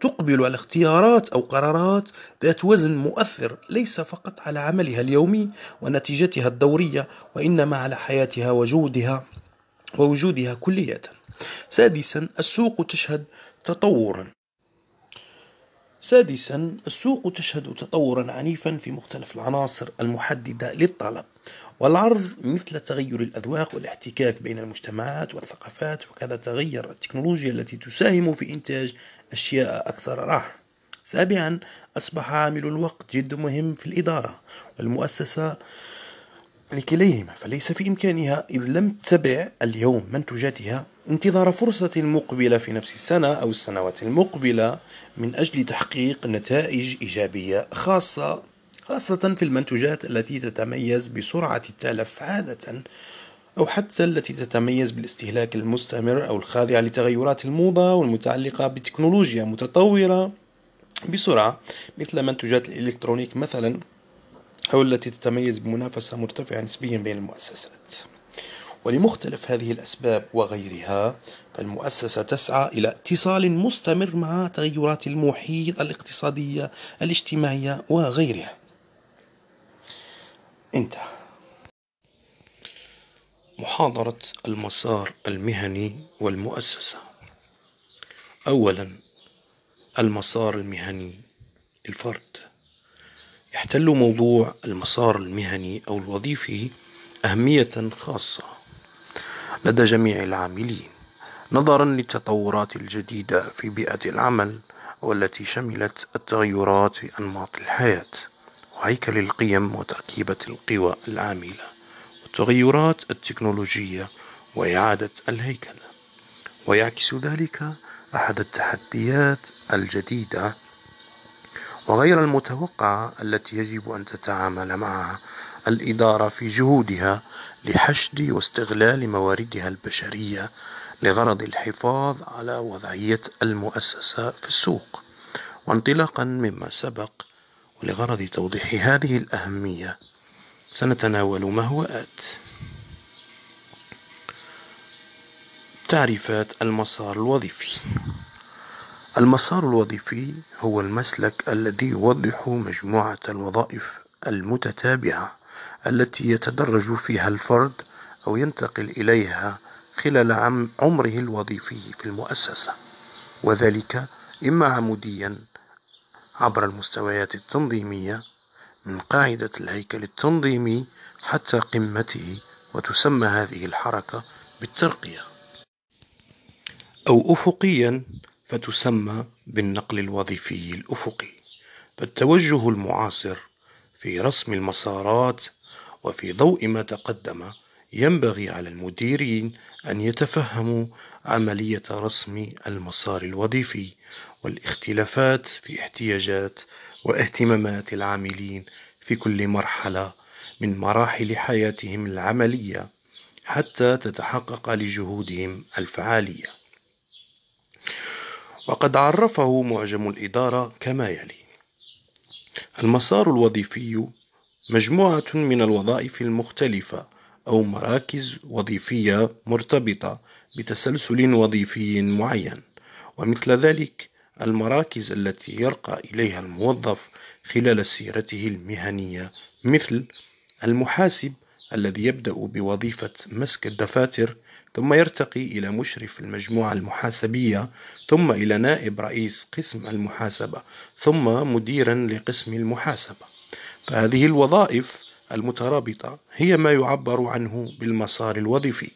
تقبل على اختيارات أو قرارات ذات وزن مؤثر ليس فقط على عملها اليومي ونتيجتها الدورية وإنما على حياتها وجودها ووجودها كلية سادسا السوق تشهد تطورا. سادسا السوق تشهد تطورا عنيفا في مختلف العناصر المحددة للطلب والعرض مثل تغير الأذواق والاحتكاك بين المجتمعات والثقافات وكذا تغير التكنولوجيا التي تساهم في إنتاج أشياء أكثر راحة. سابعا أصبح عامل الوقت جد مهم في الإدارة والمؤسسة لكليهما فليس في إمكانها إذ لم تتبع اليوم منتجاتها انتظار فرصة مقبلة في نفس السنة أو السنوات المقبلة من أجل تحقيق نتائج إيجابية خاصة خاصة في المنتوجات التي تتميز بسرعة التلف عادة أو حتى التي تتميز بالاستهلاك المستمر أو الخاضعة لتغيرات الموضة والمتعلقة بتكنولوجيا متطورة بسرعة مثل منتوجات الإلكترونيك مثلا أو التي تتميز بمنافسة مرتفعة نسبيا بين المؤسسات. ولمختلف هذه الأسباب وغيرها فالمؤسسة تسعى إلى اتصال مستمر مع تغيرات المحيط الاقتصادية الاجتماعية وغيرها. انتهى. محاضرة المسار المهني والمؤسسة. أولا المسار المهني للفرد. يحتل موضوع المسار المهني أو الوظيفي أهمية خاصة. لدى جميع العاملين نظرا للتطورات الجديدة في بيئة العمل والتي شملت التغيرات في أنماط الحياة وهيكل القيم وتركيبة القوى العاملة والتغيرات التكنولوجية وإعادة الهيكل. ويعكس ذلك أحد التحديات الجديدة وغير المتوقعة التي يجب أن تتعامل معها الإدارة في جهودها لحشد واستغلال مواردها البشرية لغرض الحفاظ على وضعية المؤسسة في السوق وانطلاقا مما سبق ولغرض توضيح هذه الأهمية سنتناول ما هو آت تعريفات المسار الوظيفي. المسار الوظيفي هو المسلك الذي يوضح مجموعة الوظائف المتتابعة. التي يتدرج فيها الفرد أو ينتقل إليها خلال عمره الوظيفي في المؤسسة. وذلك إما عموديا عبر المستويات التنظيمية من قاعدة الهيكل التنظيمي حتى قمته وتسمى هذه الحركة بالترقية. أو أفقيا فتسمى بالنقل الوظيفي الأفقي. فالتوجه المعاصر في رسم المسارات وفي ضوء ما تقدم ينبغي على المديرين أن يتفهموا عملية رسم المسار الوظيفي والاختلافات في احتياجات واهتمامات العاملين في كل مرحلة من مراحل حياتهم العملية حتى تتحقق لجهودهم الفعالية. وقد عرفه معجم الإدارة كما يلي المسار الوظيفي مجموعة من الوظائف المختلفة أو مراكز وظيفية مرتبطة بتسلسل وظيفي معين ومثل ذلك المراكز التي يرقى إليها الموظف خلال سيرته المهنية مثل المحاسب الذي يبدأ بوظيفة مسك الدفاتر ثم يرتقي إلى مشرف المجموعة المحاسبية ثم إلى نائب رئيس قسم المحاسبة ثم مديرا لقسم المحاسبة. فهذه الوظائف المترابطة هي ما يعبر عنه بالمسار الوظيفي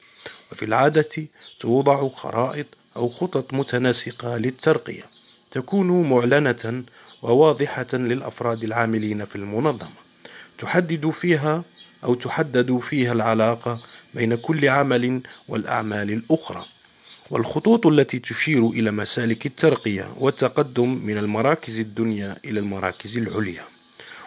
وفي العادة توضع خرائط أو خطط متناسقة للترقية تكون معلنة وواضحة للأفراد العاملين في المنظمة تحدد فيها أو تحدد فيها العلاقة بين كل عمل والأعمال الأخرى. والخطوط التي تشير إلى مسالك الترقية والتقدم من المراكز الدنيا إلى المراكز العليا.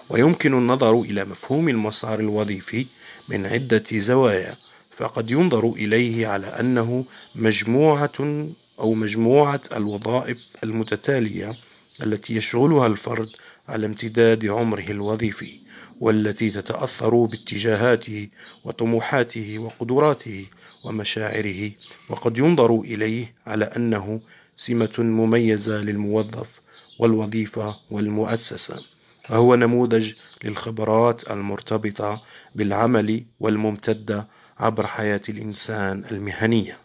ويمكن النظر إلى مفهوم المسار الوظيفي من عدة زوايا فقد ينظر إليه على أنه مجموعة أو مجموعة الوظائف المتتالية التي يشغلها الفرد على امتداد عمره الوظيفي والتي تتأثر باتجاهاته وطموحاته وقدراته ومشاعره وقد ينظر إليه على أنه سمة مميزة للموظف والوظيفة والمؤسسة. فهو نموذج للخبرات المرتبطة بالعمل والممتدة عبر حياة الإنسان المهنية.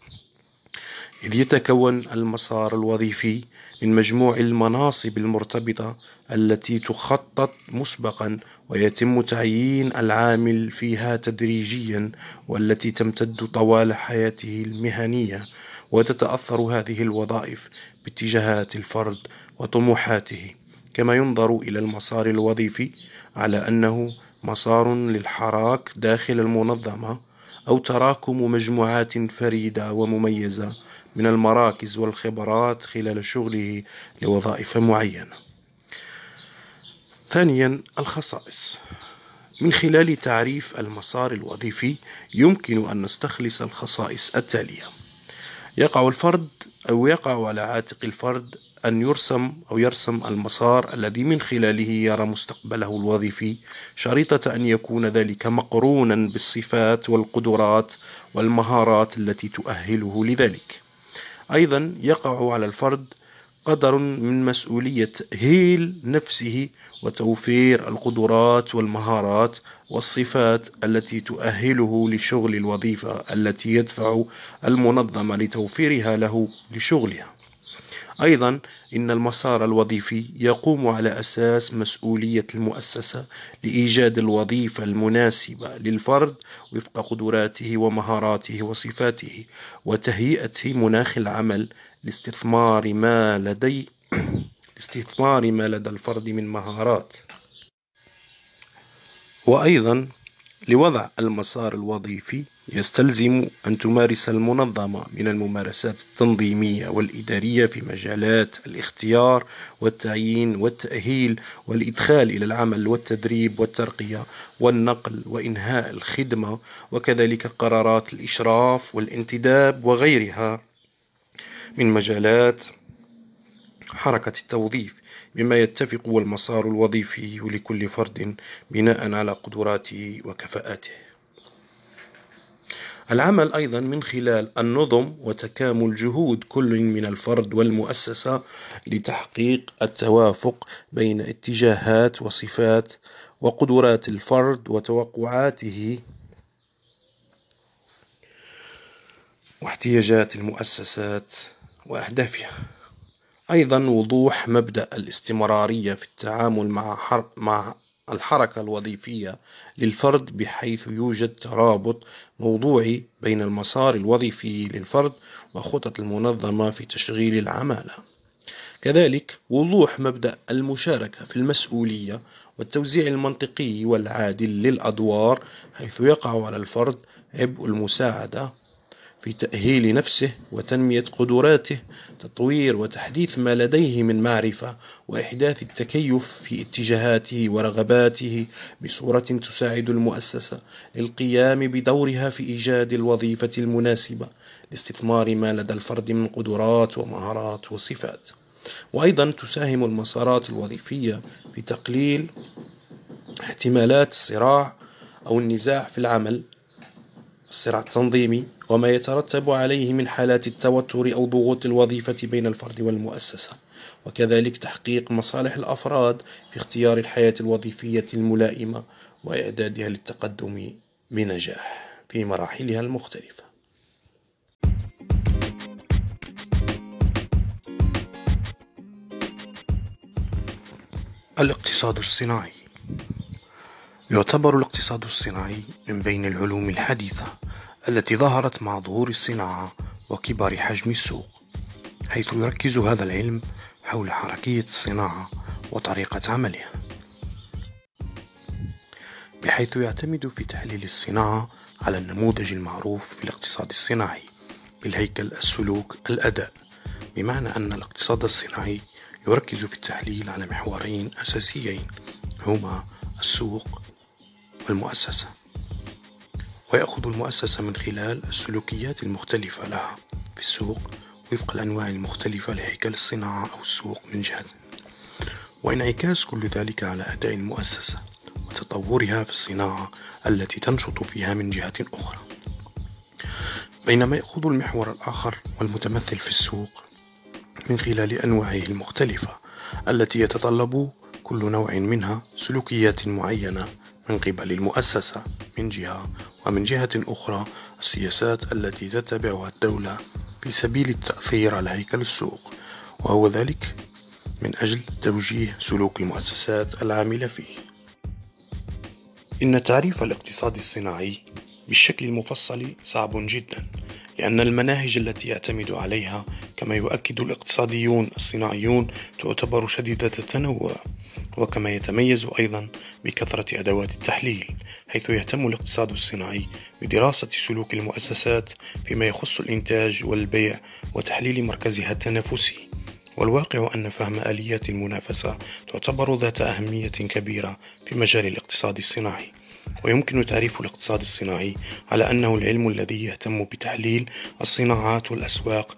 إذ يتكون المسار الوظيفي من مجموع المناصب المرتبطة التي تخطط مسبقا ويتم تعيين العامل فيها تدريجيا والتي تمتد طوال حياته المهنية وتتأثر هذه الوظائف باتجاهات الفرد وطموحاته. كما ينظر إلى المسار الوظيفي على أنه مسار للحراك داخل المنظمة أو تراكم مجموعات فريدة ومميزة من المراكز والخبرات خلال شغله لوظائف معينة. ثانيا الخصائص من خلال تعريف المسار الوظيفي يمكن أن نستخلص الخصائص التالية يقع الفرد أو يقع على عاتق الفرد أن يرسم أو يرسم المسار الذي من خلاله يرى مستقبله الوظيفي شريطة أن يكون ذلك مقرونا بالصفات والقدرات والمهارات التي تؤهله لذلك. أيضا يقع على الفرد قدر من مسؤولية هيل نفسه وتوفير القدرات والمهارات والصفات التي تؤهله لشغل الوظيفة التي يدفع المنظمة لتوفيرها له لشغلها. أيضا إن المسار الوظيفي يقوم على أساس مسؤولية المؤسسة لإيجاد الوظيفة المناسبة للفرد وفق قدراته ومهاراته وصفاته وتهيئة مناخ العمل لاستثمار ما لدي لاستثمار ما لدى الفرد من مهارات. وأيضا لوضع المسار الوظيفي يستلزم أن تمارس المنظمة من الممارسات التنظيمية والإدارية في مجالات الاختيار والتعيين والتأهيل والإدخال إلى العمل والتدريب والترقية والنقل وإنهاء الخدمة وكذلك قرارات الإشراف والانتداب وغيرها. من مجالات حركة التوظيف بما يتفق المسار الوظيفي لكل فرد بناء على قدراته وكفاءاته العمل أيضا من خلال النظم وتكامل جهود كل من الفرد والمؤسسة لتحقيق التوافق بين اتجاهات وصفات وقدرات الفرد وتوقعاته واحتياجات المؤسسات وأهدافها. أيضا وضوح مبدأ الاستمرارية في التعامل مع, مع الحركة الوظيفية للفرد بحيث يوجد ترابط موضوعي بين المسار الوظيفي للفرد وخطط المنظمة في تشغيل العمالة. كذلك وضوح مبدأ المشاركة في المسؤولية والتوزيع المنطقي والعادل للأدوار حيث يقع على الفرد عبء المساعدة في تأهيل نفسه وتنمية قدراته تطوير وتحديث ما لديه من معرفة وإحداث التكيف في اتجاهاته ورغباته بصورة تساعد المؤسسة للقيام بدورها في إيجاد الوظيفة المناسبة لاستثمار ما لدى الفرد من قدرات ومهارات وصفات. وأيضا تساهم المسارات الوظيفية في تقليل احتمالات الصراع أو النزاع في العمل الصراع التنظيمي وما يترتب عليه من حالات التوتر أو ضغوط الوظيفة بين الفرد والمؤسسة. وكذلك تحقيق مصالح الأفراد في اختيار الحياة الوظيفية الملائمة وإعدادها للتقدم بنجاح في مراحلها المختلفة. الاقتصاد الصناعي. يعتبر الاقتصاد الصناعي من بين العلوم الحديثة. التي ظهرت مع ظهور الصناعة وكبر حجم السوق حيث يركز هذا العلم حول حركية الصناعة وطريقة عملها. بحيث يعتمد في تحليل الصناعة على النموذج المعروف في الاقتصاد الصناعي بالهيكل السلوك الأداء بمعنى أن الاقتصاد الصناعي يركز في التحليل على محورين أساسيين هما السوق والمؤسسة. ويأخذ المؤسسة من خلال السلوكيات المختلفة لها في السوق وفق الأنواع المختلفة لهيكل الصناعة أو السوق من جهة. وانعكاس كل ذلك على أداء المؤسسة وتطورها في الصناعة التي تنشط فيها من جهة أخرى. بينما يأخذ المحور الآخر والمتمثل في السوق من خلال أنواعه المختلفة التي يتطلب كل نوع منها سلوكيات معينة من قبل المؤسسة من جهة ومن جهة أخرى السياسات التي تتبعها الدولة في سبيل التأثير على هيكل السوق وهو ذلك من أجل توجيه سلوك المؤسسات العاملة فيه. إن تعريف الاقتصاد الصناعي بالشكل المفصل صعب جدا لأن المناهج التي يعتمد عليها كما يؤكد الاقتصاديون الصناعيون تعتبر شديدة التنوع. وكما يتميز أيضا بكثرة أدوات التحليل حيث يهتم الاقتصاد الصناعي بدراسة سلوك المؤسسات فيما يخص الإنتاج والبيع وتحليل مركزها التنافسي. والواقع أن فهم آليات المنافسة تعتبر ذات أهمية كبيرة في مجال الاقتصاد الصناعي. ويمكن تعريف الاقتصاد الصناعي على أنه العلم الذي يهتم بتحليل الصناعات والأسواق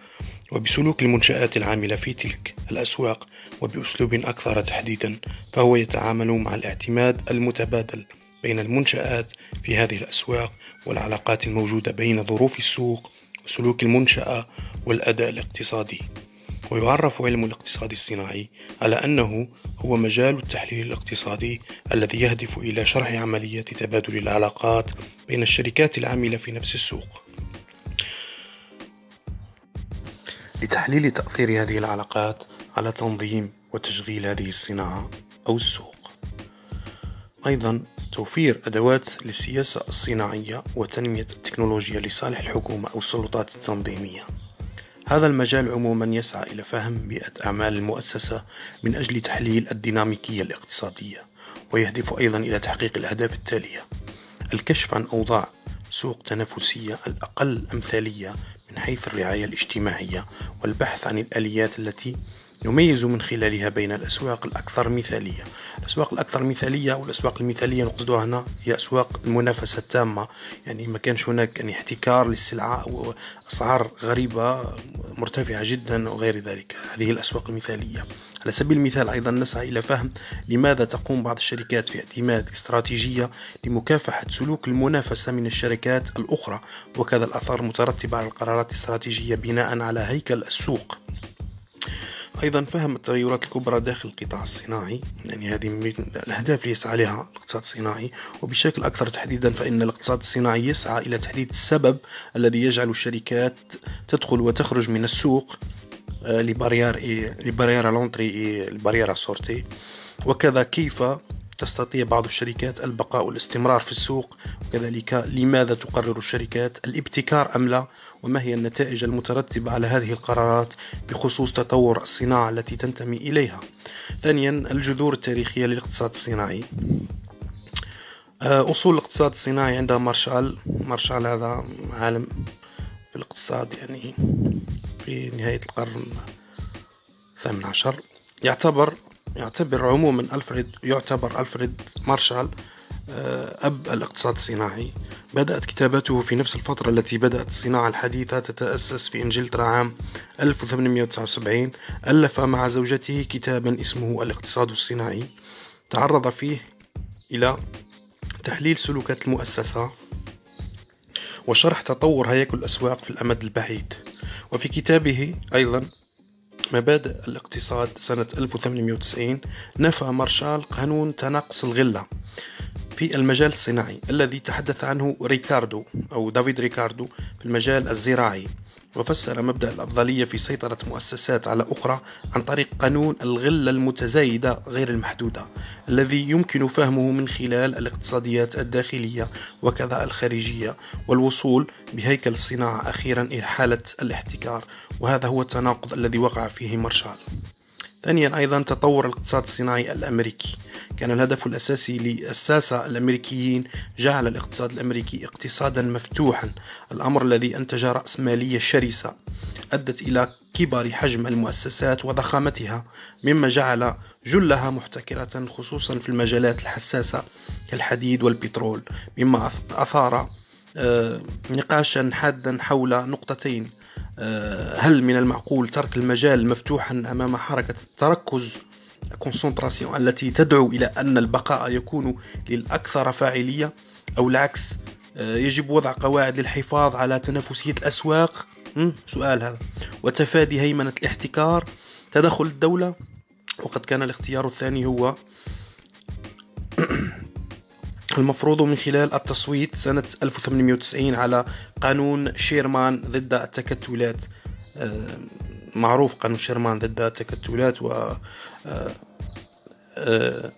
وبسلوك المنشآت العاملة في تلك الأسواق وبأسلوب أكثر تحديدا فهو يتعامل مع الاعتماد المتبادل بين المنشآت في هذه الأسواق والعلاقات الموجودة بين ظروف السوق وسلوك المنشأة والأداء الاقتصادي. ويعرف علم الاقتصاد الصناعي على أنه هو مجال التحليل الاقتصادي الذي يهدف إلى شرح عملية تبادل العلاقات بين الشركات العاملة في نفس السوق. لتحليل تأثير هذه العلاقات على تنظيم وتشغيل هذه الصناعة أو السوق. أيضا توفير أدوات للسياسة الصناعية وتنمية التكنولوجيا لصالح الحكومة أو السلطات التنظيمية. هذا المجال عموما يسعى إلى فهم بيئة أعمال المؤسسة من أجل تحليل الديناميكية الاقتصادية ويهدف أيضا إلى تحقيق الأهداف التالية. الكشف عن أوضاع سوق تنافسية الأقل أمثالية من حيث الرعاية الاجتماعية والبحث عن الآليات التي نميز من خلالها بين الأسواق الأكثر مثالية. الأسواق الأكثر مثالية والأسواق المثالية نقصدها هنا هي أسواق المنافسة التامة. يعني ما كانش هناك يعني احتكار للسلعة وأسعار غريبة مرتفعة جدا وغير ذلك. هذه الأسواق المثالية. على سبيل المثال أيضا نسعى إلى فهم لماذا تقوم بعض الشركات في اعتماد استراتيجية لمكافحة سلوك المنافسة من الشركات الأخرى وكذا الأثار المترتبة على القرارات الاستراتيجية بناء على هيكل السوق. أيضا فهم التغيرات الكبرى داخل القطاع الصناعي يعني هذه من الأهداف اللي يسعى لها الاقتصاد الصناعي وبشكل أكثر تحديدا فإن الاقتصاد الصناعي يسعى إلى تحديد السبب الذي يجعل الشركات تدخل وتخرج من السوق آه، les barrières à l'entrée les barrières sortie وكذا كيف تستطيع بعض الشركات البقاء والاستمرار في السوق؟ وكذلك لماذا تقرر الشركات الابتكار أم لا؟ وما هي النتائج المترتبة على هذه القرارات بخصوص تطور الصناعة التي تنتمي إليها؟ ثانيا الجذور التاريخية للاقتصاد الصناعي. آه، أصول الاقتصاد الصناعي عند مارشال. مارشال هذا عالم في الاقتصاد يعني في نهاية القرن الثامن عشر. يعتبر يعتبر عموما ألفريد يعتبر ألفريد مارشال أب الاقتصاد الصناعي. بدأت كتابته في نفس الفترة التي بدأت الصناعة الحديثة تتأسس في إنجلترا عام 1879 ألف مع زوجته كتابا اسمه الاقتصاد الصناعي. تعرض فيه إلى تحليل سلوكات المؤسسة وشرح تطور هياكل الأسواق في الأمد البعيد. وفي كتابه أيضا مبادئ الاقتصاد سنة 1890 نفى مارشال قانون تناقص الغلة في المجال الصناعي الذي تحدث عنه ريكاردو أو دافيد ريكاردو في المجال الزراعي. وفسر مبدأ الأفضلية في سيطرة مؤسسات على أخرى عن طريق قانون الغلة المتزايدة غير المحدودة الذي يمكن فهمه من خلال الاقتصاديات الداخلية وكذا الخارجية والوصول بهيكل الصناعة أخيرا إلى حالة الاحتكار وهذا هو التناقض الذي وقع فيه مارشال. ثانيا أيضا تطور الاقتصاد الصناعي الأمريكي. كان الهدف الأساسي للساسة الأمريكيين جعل الاقتصاد الأمريكي اقتصادا مفتوحا. الأمر الذي أنتج رأسمالية شرسة أدت إلى كبر حجم المؤسسات وضخامتها مما جعل جلها محتكرة خصوصا في المجالات الحساسة كالحديد والبترول مما أثار آه، نقاشا حادا حول نقطتين. هل من المعقول ترك المجال مفتوحا أمام حركة التركز؟ كونسنتراسيون التي تدعو إلى أن البقاء يكون للأكثر فاعلية أو العكس؟ آه، يجب وضع قواعد للحفاظ على تنافسية الأسواق. سؤال هذا. وتفادي هيمنة الاحتكار تدخل الدولة؟ وقد كان الاختيار الثاني هو المفروض من خلال التصويت سنة 1890 على قانون شيرمان ضد التكتلات. آه، معروف قانون شيرمان ضد التكتلات و آه، آه،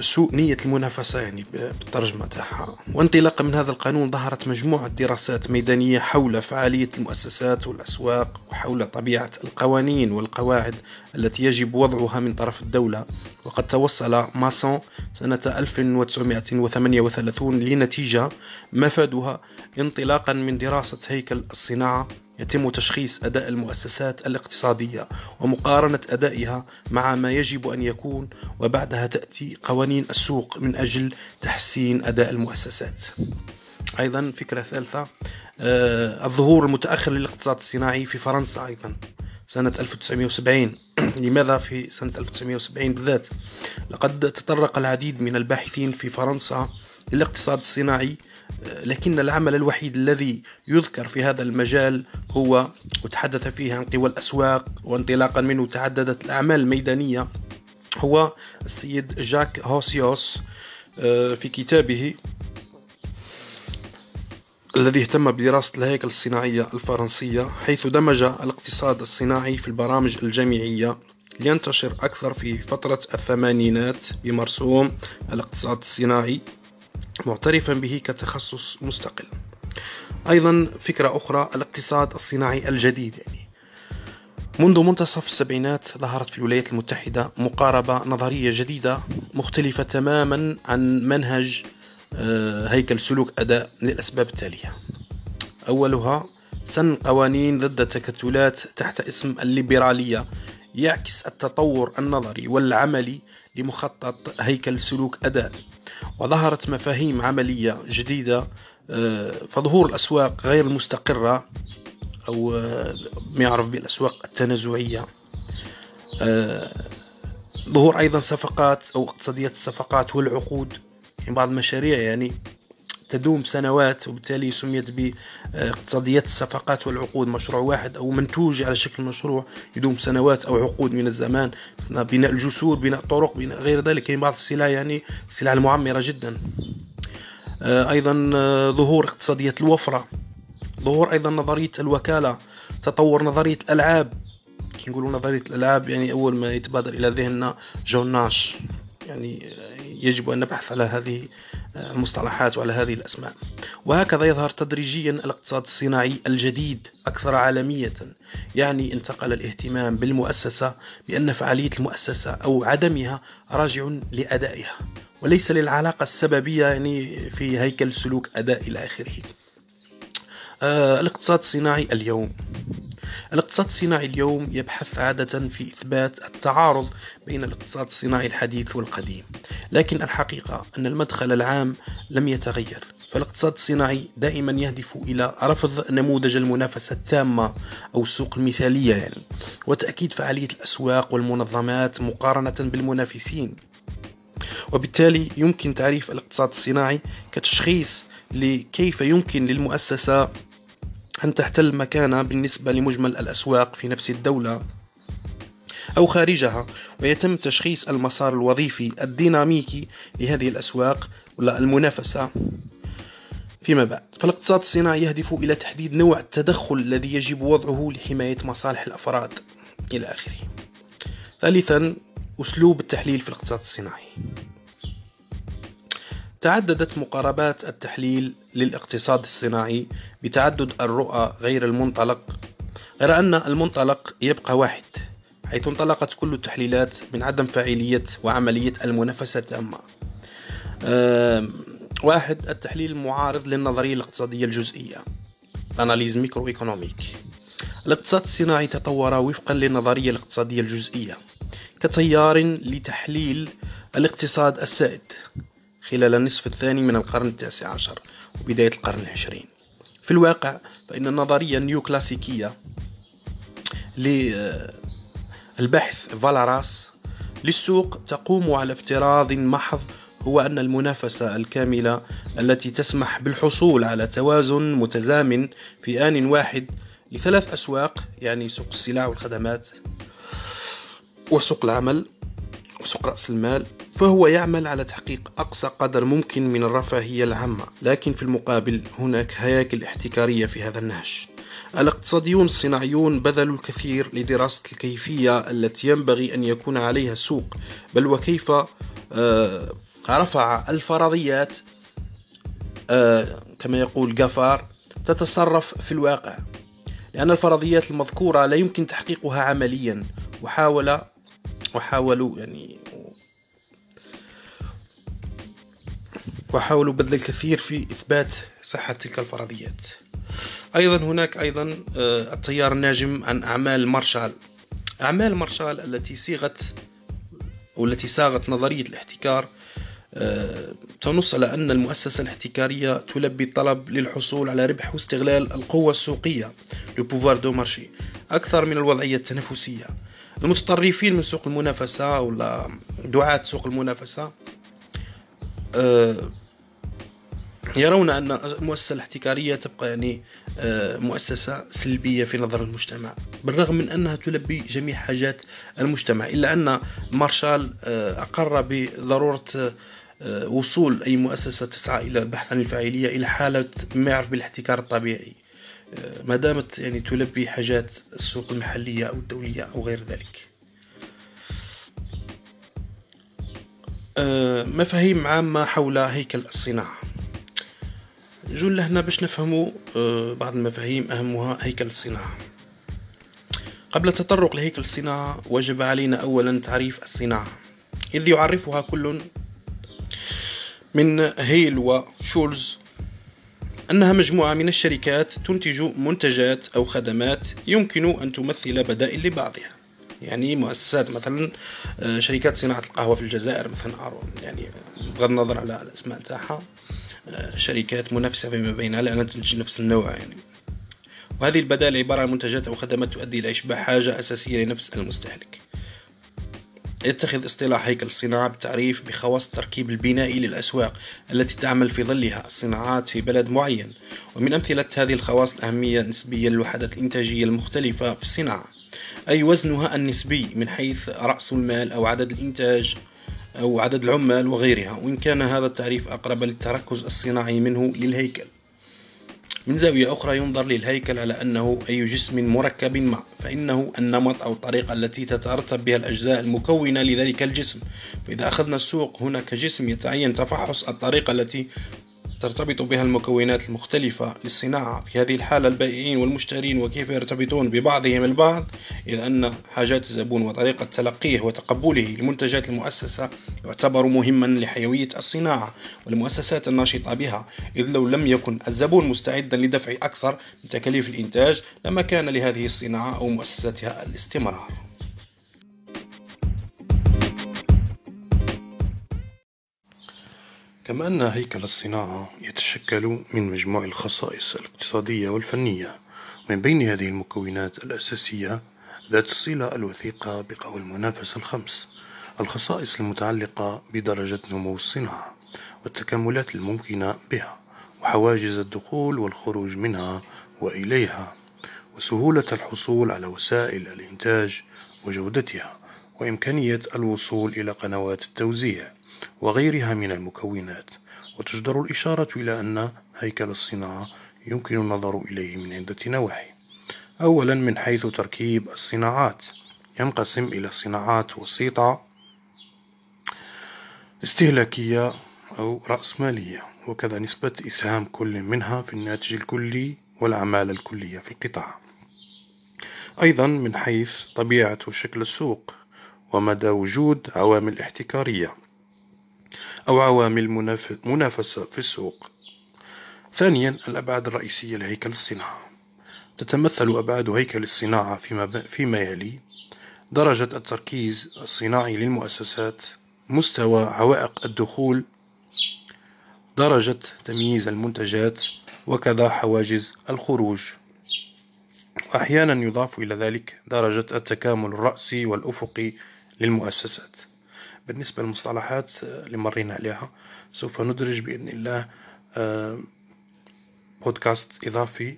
سوء نية المنافسة يعني بالترجمة تاعها. وانطلاقا من هذا القانون ظهرت مجموعة دراسات ميدانية حول فعالية المؤسسات والأسواق وحول طبيعة القوانين والقواعد التي يجب وضعها من طرف الدولة. وقد توصل ماسون سنة 1938 لنتيجة مفادها انطلاقا من دراسة هيكل الصناعة يتم تشخيص أداء المؤسسات الاقتصادية ومقارنة أدائها مع ما يجب أن يكون وبعدها تأتي قوانين السوق من أجل تحسين أداء المؤسسات. أيضا فكرة ثالثة آه الظهور المتأخر للاقتصاد الصناعي في فرنسا أيضا سنة 1970 لماذا في سنة 1970 بالذات؟ لقد تطرق العديد من الباحثين في فرنسا للاقتصاد الصناعي لكن العمل الوحيد الذي يذكر في هذا المجال هو وتحدث فيه عن قوى الأسواق وانطلاقا منه تعددت الأعمال الميدانية هو السيد جاك هوسيوس آه، في كتابه الذي اهتم بدراسة الهيكل الصناعية الفرنسية حيث دمج الاقتصاد الصناعي في البرامج الجامعية لينتشر أكثر في فترة الثمانينات بمرسوم الاقتصاد الصناعي. معترفا به كتخصص مستقل. أيضا فكرة أخرى الاقتصاد الصناعي الجديد يعني. منذ منتصف السبعينات ظهرت في الولايات المتحدة مقاربة نظرية جديدة مختلفة تماما عن منهج آه، هيكل سلوك أداء للأسباب التالية. أولها سن قوانين ضد التكتلات تحت اسم الليبرالية يعكس التطور النظري والعملي لمخطط هيكل سلوك أداء. وظهرت مفاهيم عملية جديدة آه، فظهور الأسواق غير المستقرة أو آه، ما يعرف بالأسواق التنازعية. آه، ظهور أيضا صفقات أو اقتصادية الصفقات والعقود يعني بعض المشاريع يعني تدوم سنوات وبالتالي سميت باقتصاديات الصفقات والعقود. مشروع واحد أو منتوج على شكل مشروع يدوم سنوات أو عقود من الزمان بناء الجسور بناء طرق بناء غير ذلك. كاين بعض السلع يعني السلع المعمرة جدا. آه، أيضا آه، ظهور اقتصادية الوفرة ظهور أيضا نظرية الوكالة تطور نظرية الألعاب. كي نقولوا نظرية الألعاب يعني أول ما يتبادر إلى ذهننا جون ناش. يعني يجب أن نبحث على هذه المصطلحات وعلى هذه الأسماء. وهكذا يظهر تدريجيا الاقتصاد الصناعي الجديد أكثر عالمية يعني انتقل الاهتمام بالمؤسسة بأن فعالية المؤسسة أو عدمها راجع لأدائها وليس للعلاقة السببية يعني في هيكل سلوك أداء إلى آخره. آه الاقتصاد الصناعي اليوم. الاقتصاد الصناعي اليوم يبحث عادة في إثبات التعارض بين الاقتصاد الصناعي الحديث والقديم. لكن الحقيقة أن المدخل العام لم يتغير. فالاقتصاد الصناعي دائما يهدف إلى رفض نموذج المنافسة التامة أو السوق المثالية يعني. وتأكيد فعالية الأسواق والمنظمات مقارنة بالمنافسين. وبالتالي يمكن تعريف الاقتصاد الصناعي كتشخيص لكيف يمكن للمؤسسة أن تحتل مكانة بالنسبة لمجمل الأسواق في نفس الدولة أو خارجها ويتم تشخيص المسار الوظيفي الديناميكي لهذه الأسواق ولا المنافسة. فيما بعد فالاقتصاد الصناعي يهدف إلى تحديد نوع التدخل الذي يجب وضعه لحماية مصالح الأفراد. إلى آخره. ثالثا أسلوب التحليل في الاقتصاد الصناعي. تعددت مقاربات التحليل للاقتصاد الصناعي بتعدد الرؤى غير المنطلق غير أن المنطلق يبقى واحد حيث انطلقت كل التحليلات من عدم فاعلية وعملية المنافسة التامة. واحد التحليل المعارض للنظرية الاقتصادية الجزئية ال analyse micro économique الاقتصاد الصناعي تطور وفقا للنظرية الاقتصادية الجزئية كتيار لتحليل الاقتصاد السائد خلال النصف الثاني من القرن التاسع عشر. وبداية القرن العشرين. في الواقع فإن النظرية النيو كلاسيكية للباحث فالاراس للسوق تقوم على افتراض محض هو أن المنافسة الكاملة التي تسمح بالحصول على توازن متزامن في آن واحد لثلاث أسواق يعني سوق السلع والخدمات وسوق العمل وسوق رأس المال فهو يعمل على تحقيق أقصى قدر ممكن من الرفاهية العامة. لكن في المقابل هناك هياكل احتكارية في هذا النهج. الاقتصاديون الصناعيون بذلوا الكثير لدراسة الكيفية التي ينبغي أن يكون عليها السوق بل وكيف آه، رفع الفرضيات آه، كما يقول جافار تتصرف في الواقع. لأن الفرضيات المذكورة لا يمكن تحقيقها عمليا وحاول وحاولوا يعني وحاولوا بذل الكثير في إثبات صحة تلك الفرضيات. أيضا هناك أيضا آه، التيار الناجم عن أعمال مارشال. أعمال مارشال التي صيغت والتي صاغت نظرية الاحتكار آه، تنص على أن المؤسسة الاحتكارية تلبي الطلب للحصول على ربح واستغلال القوة السوقية لو دو مارشي أكثر من الوضعية التنافسية. المتطرفين من سوق المنافسة ولا دعاة سوق المنافسة آه، يرون أن المؤسسة الاحتكارية تبقى يعني آه، مؤسسة سلبية في نظر المجتمع بالرغم من أنها تلبي جميع حاجات المجتمع إلا أن مارشال أقر بضرورة آه، وصول أي مؤسسة تسعى إلى البحث عن الفاعلية إلى حالة ما يعرف بالاحتكار الطبيعي. آه، ما دامت يعني تلبي حاجات السوق المحلية أو الدولية أو غير ذلك. آه، مفاهيم عامة حول هيكل الصناعة. جول هنا باش نفهموا بعض المفاهيم أهمها هيكل الصناعة. قبل التطرق لهيكل الصناعة وجب علينا أولا تعريف الصناعة إذ يعرفها كل من هيل وشولز أنها مجموعة من الشركات تنتج منتجات أو خدمات يمكن أن تمثل بدائل لبعضها. يعني مؤسسات مثلا آه، شركات صناعة القهوة في الجزائر مثلا يعني بغض النظر على الأسماء تاعها آه، شركات منافسة فيما بينها لأنها تنتج نفس النوع يعني. وهذه البدائل عبارة عن منتجات أو خدمات تؤدي إلى إشباع حاجة أساسية لنفس المستهلك. يتخذ اصطلاح هيكل الصناعة بالتعريف بخواص التركيب البنائي للأسواق التي تعمل في ظلها الصناعات في بلد معين. ومن أمثلة هذه الخواص الأهمية النسبية للوحدات الإنتاجية المختلفة في الصناعة. أي وزنها النسبي من حيث رأس المال أو عدد الإنتاج أو عدد العمال وغيرها. وإن كان هذا التعريف أقرب للتركز الصناعي منه للهيكل. من زاوية أخرى ينظر للهيكل على أنه أي جسم مركب ما فإنه النمط أو الطريقة التي تترتب بها الأجزاء المكونة لذلك الجسم. فإذا أخذنا السوق هنا كجسم يتعين تفحص الطريقة التي ترتبط بها المكونات المختلفة للصناعة في هذه الحالة البائعين والمشترين وكيف يرتبطون ببعضهم البعض؟ إذ أن حاجات الزبون وطريقة تلقيه وتقبله لمنتجات المؤسسة يعتبر مهما لحيوية الصناعة والمؤسسات الناشطة بها إذ لو لم يكن الزبون مستعدا لدفع أكثر من تكاليف الإنتاج لما كان لهذه الصناعة أو مؤسستها الاستمرار. كما أن هيكل الصناعة يتشكل من مجموع الخصائص الاقتصادية والفنية. من بين هذه المكونات الأساسية ذات الصلة الوثيقة بقوى المنافسة الخمس الخصائص المتعلقة بدرجة نمو الصناعة والتكاملات الممكنة بها وحواجز الدخول والخروج منها وإليها وسهولة الحصول على وسائل الإنتاج وجودتها وإمكانية الوصول إلى قنوات التوزيع. وغيرها من المكونات. وتجدر الإشارة إلى أن هيكل الصناعة يمكن النظر إليه من عدة نواحي. أولا من حيث تركيب الصناعات. ينقسم إلى صناعات وسيطة استهلاكية أو رأسمالية وكذا نسبة إسهام كل منها في الناتج الكلي والعمالة الكلية في القطاع. أيضا من حيث طبيعة وشكل السوق ومدى وجود عوامل احتكارية. أو عوامل منافسة في السوق. ثانيا الأبعاد الرئيسية لهيكل الصناعة. تتمثل أبعاد هيكل الصناعة فيما, يلي درجة التركيز الصناعي للمؤسسات مستوى عوائق الدخول درجة تمييز المنتجات وكذا حواجز الخروج. وأحيانا يضاف إلى ذلك درجة التكامل الرأسي والأفقي للمؤسسات. بالنسبة للمصطلحات اللي مرينا عليها. سوف ندرج بإذن الله آه، بودكاست إضافي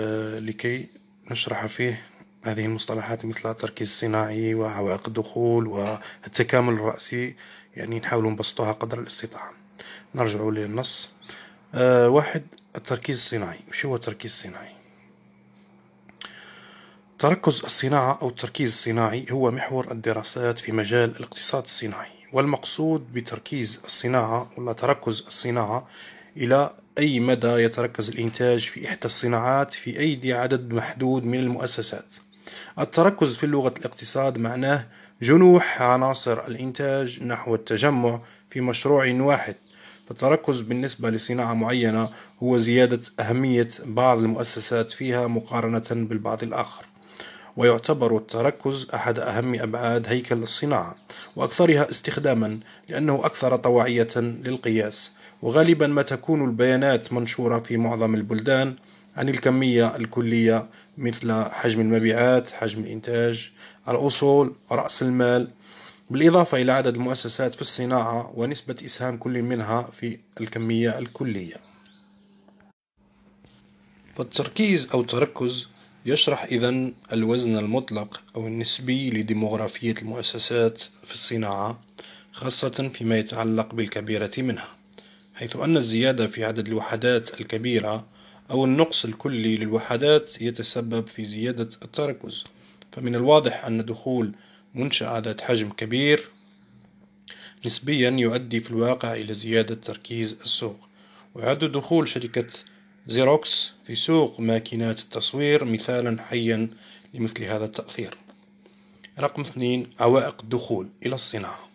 آه، لكي نشرح فيه هذه المصطلحات مثل التركيز الصناعي وعوائق الدخول والتكامل الرأسي يعني نحاول نبسطها قدر الاستطاعة. نرجع للنص. واحد التركيز الصناعي. وش هو التركيز الصناعي؟ تركز الصناعة أو التركيز الصناعي هو محور الدراسات في مجال الاقتصاد الصناعي والمقصود بتركيز الصناعة ولا تركز الصناعة إلى أي مدى يتركز الإنتاج في إحدى الصناعات في أيدي عدد محدود من المؤسسات. التركز في اللغة الاقتصاد معناه جنوح عناصر الإنتاج نحو التجمع في مشروع واحد. فالتركز بالنسبة لصناعة معينة هو زيادة أهمية بعض المؤسسات فيها مقارنة بالبعض الآخر. ويعتبر التركز أحد أهم أبعاد هيكل الصناعة وأكثرها استخداما لأنه أكثر طواعية للقياس. وغالبا ما تكون البيانات منشورة في معظم البلدان عن الكمية الكلية مثل حجم المبيعات حجم الإنتاج الأصول رأس المال. بالإضافة إلى عدد المؤسسات في الصناعة ونسبة إسهام كل منها في الكمية الكلية. فالتركيز أو التركز يشرح إذا الوزن المطلق أو النسبي لديموغرافية المؤسسات في الصناعة خاصة فيما يتعلق بالكبيرة منها حيث أن الزيادة في عدد الوحدات الكبيرة أو النقص الكلي للوحدات يتسبب في زيادة التركز. فمن الواضح أن دخول منشأة ذات حجم كبير نسبيا يؤدي في الواقع إلى زيادة تركيز السوق ويعد دخول شركة زيروكس في سوق ماكينات التصوير مثالا حيا لمثل هذا التأثير. رقم اثنين عوائق الدخول إلى الصناعة.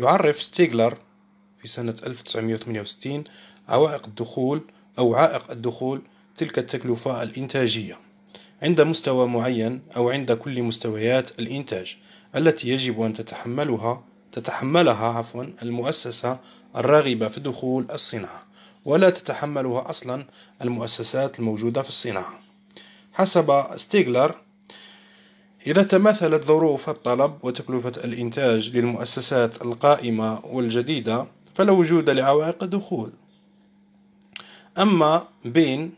يعرف ستيغلر في سنة 1968 عوائق الدخول أو عائق الدخول تلك التكلفة الإنتاجية عند مستوى معين أو عند كل مستويات الإنتاج التي يجب أن تتحملها تتحملها عفوا المؤسسة الراغبة في دخول الصناعة. ولا تتحملها أصلا المؤسسات الموجودة في الصناعة. حسب ستيغلر إذا تماثلت ظروف الطلب وتكلفة الإنتاج للمؤسسات القائمة والجديدة فلا وجود لعوائق الدخول أما بين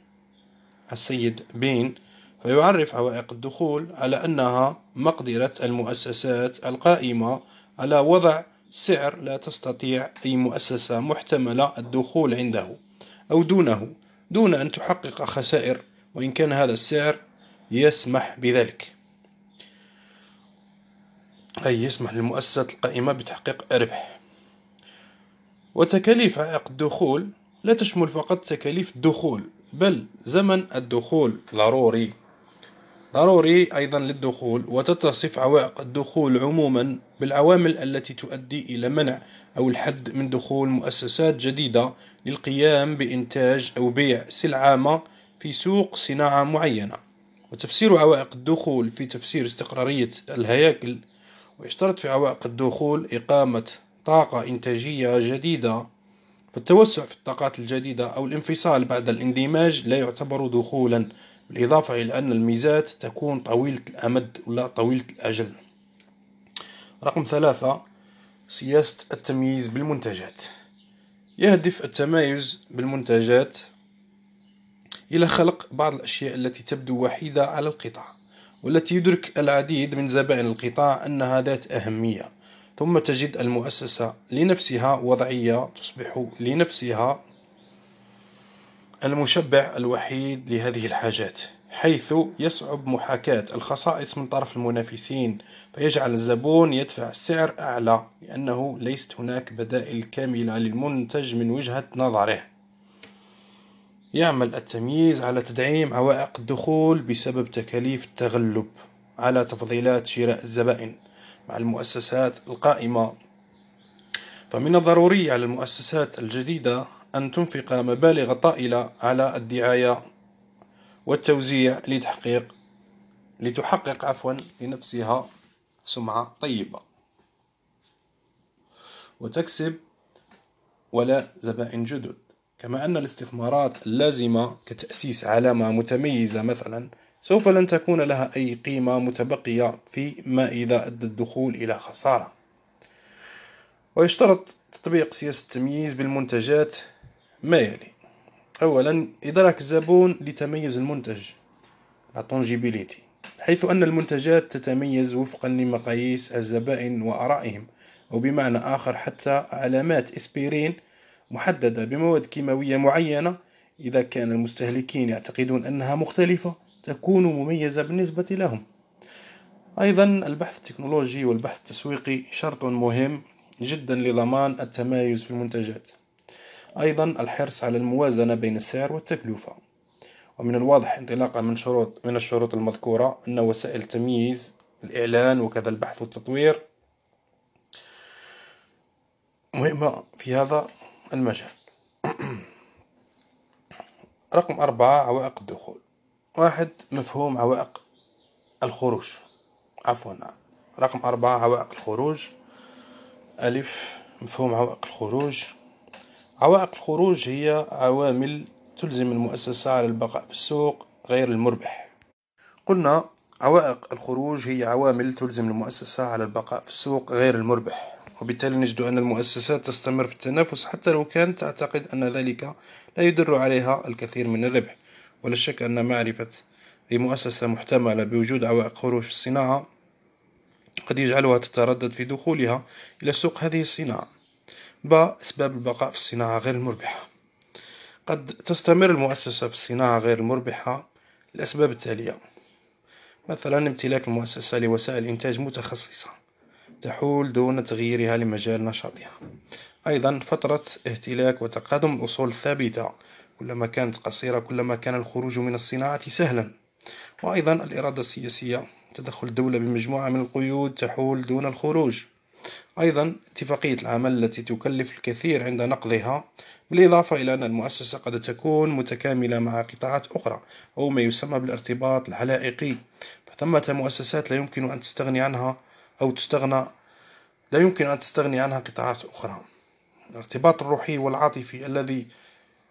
السيد بين فيعرف عوائق الدخول على أنها مقدرة المؤسسات القائمة على وضع سعر لا تستطيع أي مؤسسة محتملة الدخول عنده أو دونه دون أن تحقق خسائر وإن كان هذا السعر يسمح بذلك. أي يسمح للمؤسسات القائمة بتحقيق ربح. وتكاليف عائق الدخول لا تشمل فقط تكاليف الدخول بل زمن الدخول ضروري. ضروري أيضا للدخول وتتصف عوائق الدخول عموما بالعوامل التي تؤدي إلى منع أو الحد من دخول مؤسسات جديدة للقيام بإنتاج أو بيع سلعة ما في سوق صناعة معينة. وتفسير عوائق الدخول في تفسير استقرارية الهياكل ويشترط في عوائق الدخول إقامة طاقة إنتاجية جديدة. فالتوسع في الطاقات الجديدة أو الانفصال بعد الاندماج لا يعتبر دخولا. بالإضافة إلى أن الميزات تكون طويلة الأمد ولا طويلة الأجل. رقم ثلاثة سياسة التمييز بالمنتجات. يهدف التمايز بالمنتجات إلى خلق بعض الأشياء التي تبدو وحيدة على القطاع والتي يدرك العديد من زبائن القطاع أنها ذات أهمية. ثم تجد المؤسسة لنفسها وضعية تصبح لنفسها المشبع الوحيد لهذه الحاجات حيث يصعب محاكاة الخصائص من طرف المنافسين فيجعل الزبون يدفع سعر أعلى لأنه ليست هناك بدائل كاملة للمنتج من وجهة نظره. يعمل التمييز على تدعيم عوائق الدخول بسبب تكاليف التغلب على تفضيلات شراء الزبائن مع المؤسسات القائمة. فمن الضروري على المؤسسات الجديدة أن تنفق مبالغ طائلة على الدعاية والتوزيع لتحقيق لتحقق عفوا لنفسها سمعة طيبة. وتكسب ولا زبائن جدد. كما أن الاستثمارات اللازمة كتأسيس علامة متميزة مثلا سوف لن تكون لها أي قيمة متبقية فيما إذا أدى الدخول إلى خسارة. ويشترط تطبيق سياسة التمييز بالمنتجات ما يلي؟ أولا إدراك الزبون لتميز المنتج la حيث أن المنتجات تتميز وفقا لمقاييس الزبائن وآرائهم أو بمعنى آخر حتى علامات إسبيرين محددة بمواد كيماوية معينة إذا كان المستهلكين يعتقدون أنها مختلفة تكون مميزة بالنسبة لهم. أيضا البحث التكنولوجي والبحث التسويقي شرط مهم جدا لضمان التمايز في المنتجات. أيضا الحرص على الموازنة بين السعر والتكلفة. ومن الواضح انطلاقا من شروط من الشروط المذكورة أن وسائل التمييز الإعلان وكذا البحث والتطوير مهمة في هذا المجال. رقم أربعة عوائق الدخول. واحد مفهوم عوائق الخروج. عفوا. رقم أربعة عوائق الخروج. ألف مفهوم عوائق الخروج. عوائق الخروج هي عوامل تلزم المؤسسة على البقاء في السوق غير المربح. قلنا عوائق الخروج هي عوامل تلزم المؤسسة على البقاء في السوق غير المربح وبالتالي نجد أن المؤسسات تستمر في التنافس حتى لو كانت تعتقد أن ذلك لا يدر عليها الكثير من الربح. ولا شك أن معرفة أي مؤسسة محتملة بوجود عوائق خروج في الصناعة قد يجعلها تتردد في دخولها إلى سوق هذه الصناعة. ب أسباب البقاء في الصناعة غير المربحة. قد تستمر المؤسسة في الصناعة غير المربحة للأسباب التالية. مثلا امتلاك المؤسسة لوسائل إنتاج متخصصة تحول دون تغييرها لمجال نشاطها. أيضا فترة اهتلاك وتقادم الأصول ثابتة كلما كانت قصيرة كلما كان الخروج من الصناعة سهلا. وأيضا الإرادة السياسية. تدخل الدولة بمجموعة من القيود تحول دون الخروج. أيضا اتفاقية العمل التي تكلف الكثير عند نقضها بالإضافة إلى أن المؤسسة قد تكون متكاملة مع قطاعات أخرى أو ما يسمى بالارتباط الحلائقي فثمة مؤسسات لا يمكن أن تستغني عنها أو تستغنى لا يمكن أن تستغني عنها قطاعات أخرى. الارتباط الروحي والعاطفي الذي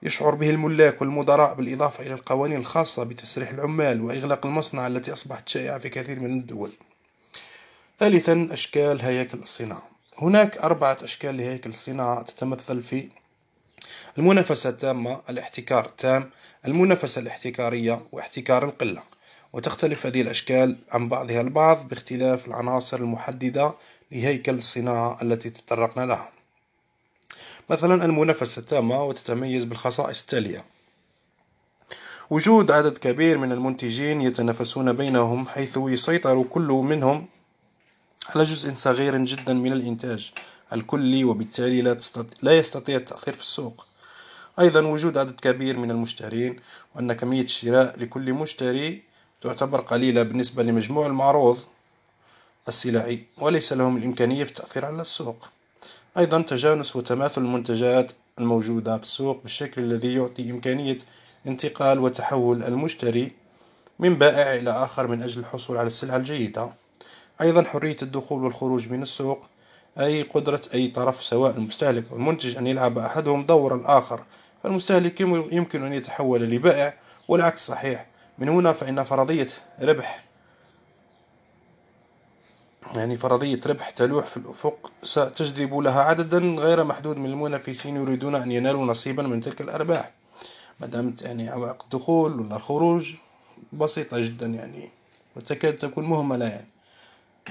يشعر به الملاك والمدراء بالإضافة إلى القوانين الخاصة بتسريح العمال وإغلاق المصنع التي أصبحت شائعة في كثير من الدول. ثالثا أشكال هياكل الصناعة. هناك أربعة أشكال لهيكل الصناعة تتمثل في المنافسة التامة الاحتكار التام المنافسة الاحتكارية واحتكار القلة. وتختلف هذه الأشكال عن بعضها البعض باختلاف العناصر المحددة لهيكل الصناعة التي تطرقنا لها. مثلا المنافسة التامة وتتميز بالخصائص التالية. وجود عدد كبير من المنتجين يتنافسون بينهم حيث يسيطر كل منهم على جزء صغير جدا من الإنتاج. الكلي وبالتالي لا, لا يستطيع التأثير في السوق. أيضا وجود عدد كبير من المشترين وأن كمية الشراء لكل مشتري تعتبر قليلة بالنسبة لمجموع المعروض السلعي وليس لهم الإمكانية في التأثير على السوق. أيضا تجانس وتماثل المنتجات الموجودة في السوق بالشكل الذي يعطي إمكانية انتقال وتحول المشتري من بائع إلى آخر من أجل الحصول على السلعة الجيدة. أيضا حرية الدخول والخروج من السوق أي قدرة أي طرف سواء المستهلك أو المنتج أن يلعب أحدهم دور الآخر. فالمستهلك يمكن أن يتحول لبائع والعكس صحيح. من هنا فإن فرضية ربح يعني فرضية ربح تلوح في الأفق ستجذب لها عددا غير محدود من المنافسين يريدون أن ينالوا نصيبا من تلك الأرباح. ما دامت يعني عوائق الدخول ولا الخروج بسيطة جدا يعني وتكاد تكون مهملة يعني.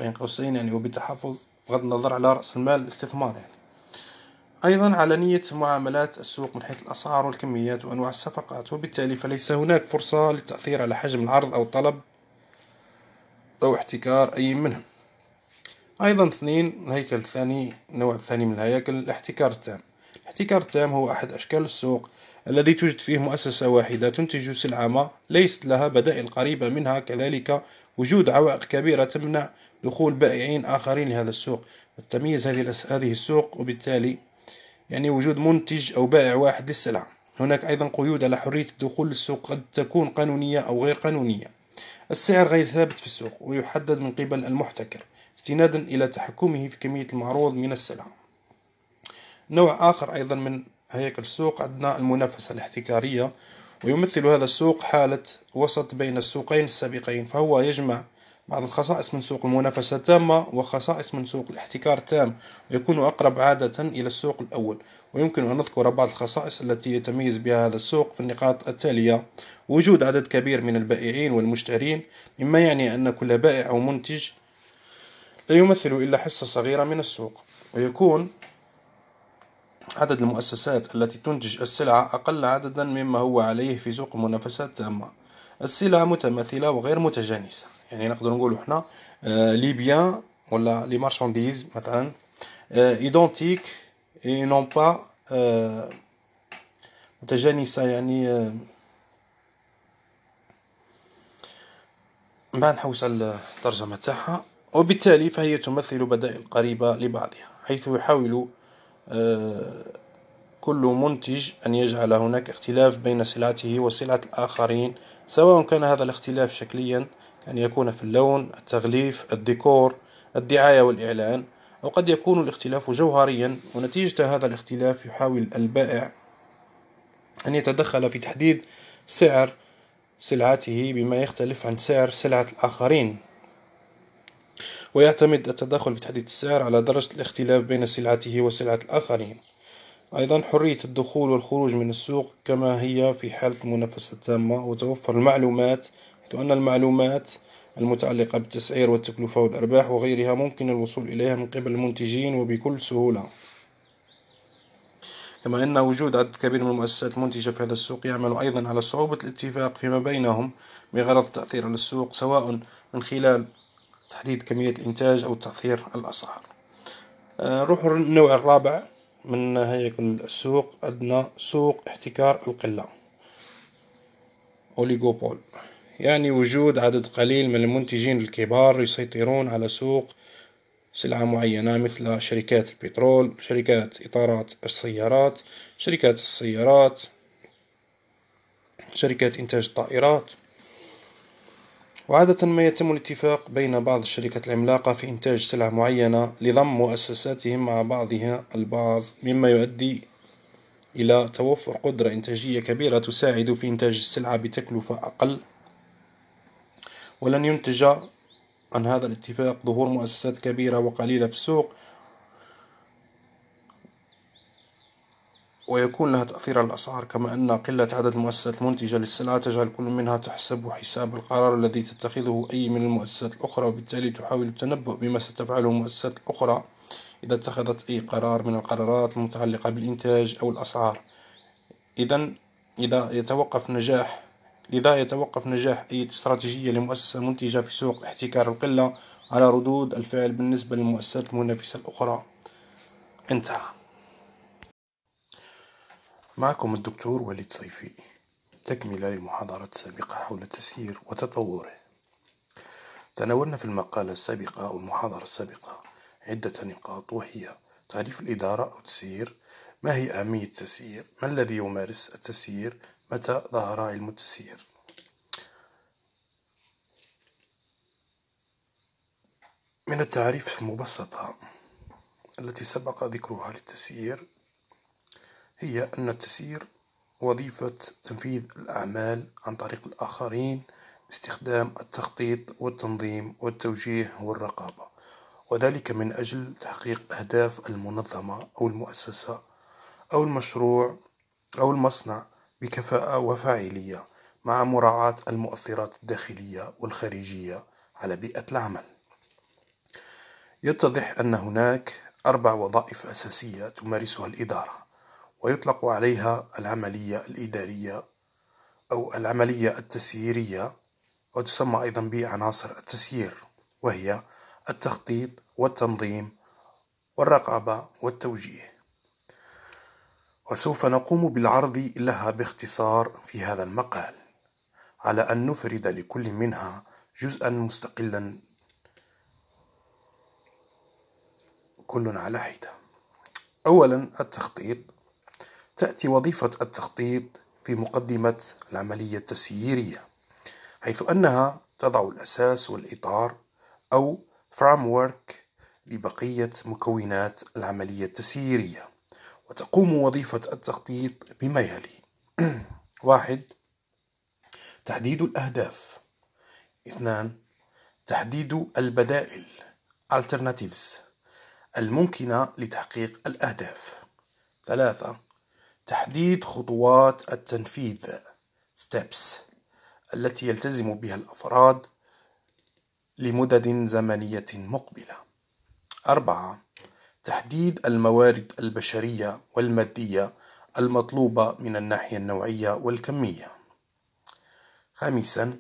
بين قوسين يعني وبتحفظ بغض النظر على رأس المال الاستثمار يعني. أيضا علنية معاملات السوق من حيث الأسعار والكميات وأنواع الصفقات وبالتالي فليس هناك فرصة للتأثير على حجم العرض أو الطلب أو احتكار أي منهم أيضا اثنين الهيكل الثاني النوع الثاني من الهياكل الاحتكار التام. الاحتكار التام هو أحد أشكال السوق الذي توجد فيه مؤسسة واحدة تنتج سلعة ما ليست لها بدائل قريبة منها كذلك وجود عوائق كبيرة تمنع دخول بائعين آخرين لهذا السوق. والتمييز هذه السوق وبالتالي يعني وجود منتج أو بائع واحد للسلعة. هناك أيضا قيود على حرية الدخول للسوق قد تكون قانونية أو غير قانونية. السعر غير ثابت في السوق ويحدد من قبل المحتكر استنادا إلى تحكمه في كمية المعروض من السلع نوع آخر أيضا من هيكل السوق عندنا المنافسة الاحتكارية ويمثل هذا السوق حالة وسط بين السوقين السابقين فهو يجمع بعض الخصائص من سوق المنافسة التامة وخصائص من سوق الاحتكار التام ويكون أقرب عادة إلى السوق الأول. ويمكن أن نذكر بعض الخصائص التي يتميز بها هذا السوق في النقاط التالية. وجود عدد كبير من البائعين والمشترين مما يعني أن كل بائع أو منتج لا يمثل إلا حصة صغيرة من السوق. ويكون عدد المؤسسات التي تنتج السلعة أقل عددا مما هو عليه في سوق المنافسات التامة. السلع متماثلة وغير متجانسة. يعني نقدر نقول إحنا les biens ولا les marchandises مثلا identiques et non pas متجانسة يعني من بعد نحوس على الترجمة تاعها. وبالتالي فهي تمثل بدائل قريبة لبعضها حيث يحاول كل منتج أن يجعل هناك اختلاف بين سلعته وسلعة الآخرين سواء كان هذا الاختلاف شكليا كان يكون في اللون التغليف الديكور الدعاية والإعلان أو قد يكون الاختلاف جوهريا ونتيجة هذا الاختلاف يحاول البائع أن يتدخل في تحديد سعر سلعته بما يختلف عن سعر سلعة الآخرين. ويعتمد التدخل في تحديد السعر على درجة الاختلاف بين سلعته وسلعة الآخرين. أيضا حرية الدخول والخروج من السوق كما هي في حالة المنافسة التامة وتوفر المعلومات حيث أن المعلومات المتعلقة بالتسعير والتكلفة والأرباح وغيرها ممكن الوصول إليها من قبل المنتجين وبكل سهولة. كما أن وجود عدد كبير من المؤسسات المنتجة في هذا السوق يعمل أيضا على صعوبة الاتفاق فيما بينهم بغرض التأثير على السوق سواء من خلال تحديد كمية الإنتاج أو تأثير الأسعار. نروح آه، النوع الرابع من هيكل السوق عندنا سوق احتكار القلة أوليغوبول. يعني وجود عدد قليل من المنتجين الكبار يسيطرون على سوق سلعة معينة مثل شركات البترول شركات إطارات السيارات شركات السيارات شركات إنتاج الطائرات. وعادة ما يتم الاتفاق بين بعض الشركات العملاقة في إنتاج سلع معينة لضم مؤسساتهم مع بعضها البعض مما يؤدي إلى توفر قدرة إنتاجية كبيرة تساعد في إنتاج السلعة بتكلفة أقل. ولن ينتج عن هذا الاتفاق ظهور مؤسسات كبيرة وقليلة في السوق ويكون لها تأثير على الأسعار كما أن قلة عدد المؤسسات المنتجة للسلعة تجعل كل منها تحسب حساب القرار الذي تتخذه أي من المؤسسات الأخرى وبالتالي تحاول التنبؤ بما ستفعله المؤسسات الأخرى إذا اتخذت أي قرار من القرارات المتعلقة بالإنتاج أو الأسعار. إذا إذا يتوقف نجاح لذا يتوقف نجاح أي استراتيجية لمؤسسة منتجة في سوق احتكار القلة على ردود الفعل بالنسبة للمؤسسات المنافسة الأخرى. انتهى. معكم الدكتور وليد صيفي تكملة للمحاضرة السابقة حول التسيير وتطوره. تناولنا في المقالة السابقة أو المحاضرة السابقة عدة نقاط وهي تعريف الإدارة أو التسيير ما هي أهمية التسيير؟ ما الذي يمارس التسيير؟ متى ظهر علم التسيير من التعريف المبسطة التي سبق ذكرها للتسيير هي أن التسيير وظيفة تنفيذ الأعمال عن طريق الآخرين باستخدام التخطيط والتنظيم والتوجيه والرقابة وذلك من أجل تحقيق أهداف المنظمة أو المؤسسة أو المشروع أو المصنع بكفاءة وفاعلية مع مراعاة المؤثرات الداخلية والخارجية على بيئة العمل. يتضح أن هناك أربع وظائف أساسية تمارسها الإدارة ويطلق عليها العملية الإدارية أو العملية التسييرية وتسمى أيضا بعناصر التسيير وهي التخطيط والتنظيم والرقابة والتوجيه. وسوف نقوم بالعرض لها باختصار في هذا المقال على أن نفرد لكل منها جزءا مستقلا. كل على حدة. أولا التخطيط. تأتي وظيفة التخطيط في مقدمة العملية التسييرية حيث أنها تضع الأساس والإطار أو framework لبقية مكونات العملية التسييرية. وتقوم وظيفة التخطيط بما يلي واحد تحديد الأهداف. اثنان تحديد البدائل alternatives الممكنة لتحقيق الأهداف. ثلاثة تحديد خطوات التنفيذ. steps التي يلتزم بها الأفراد لمدد زمنية مقبلة. أربعة تحديد الموارد البشرية والمادية المطلوبة من الناحية النوعية والكمية. خامسا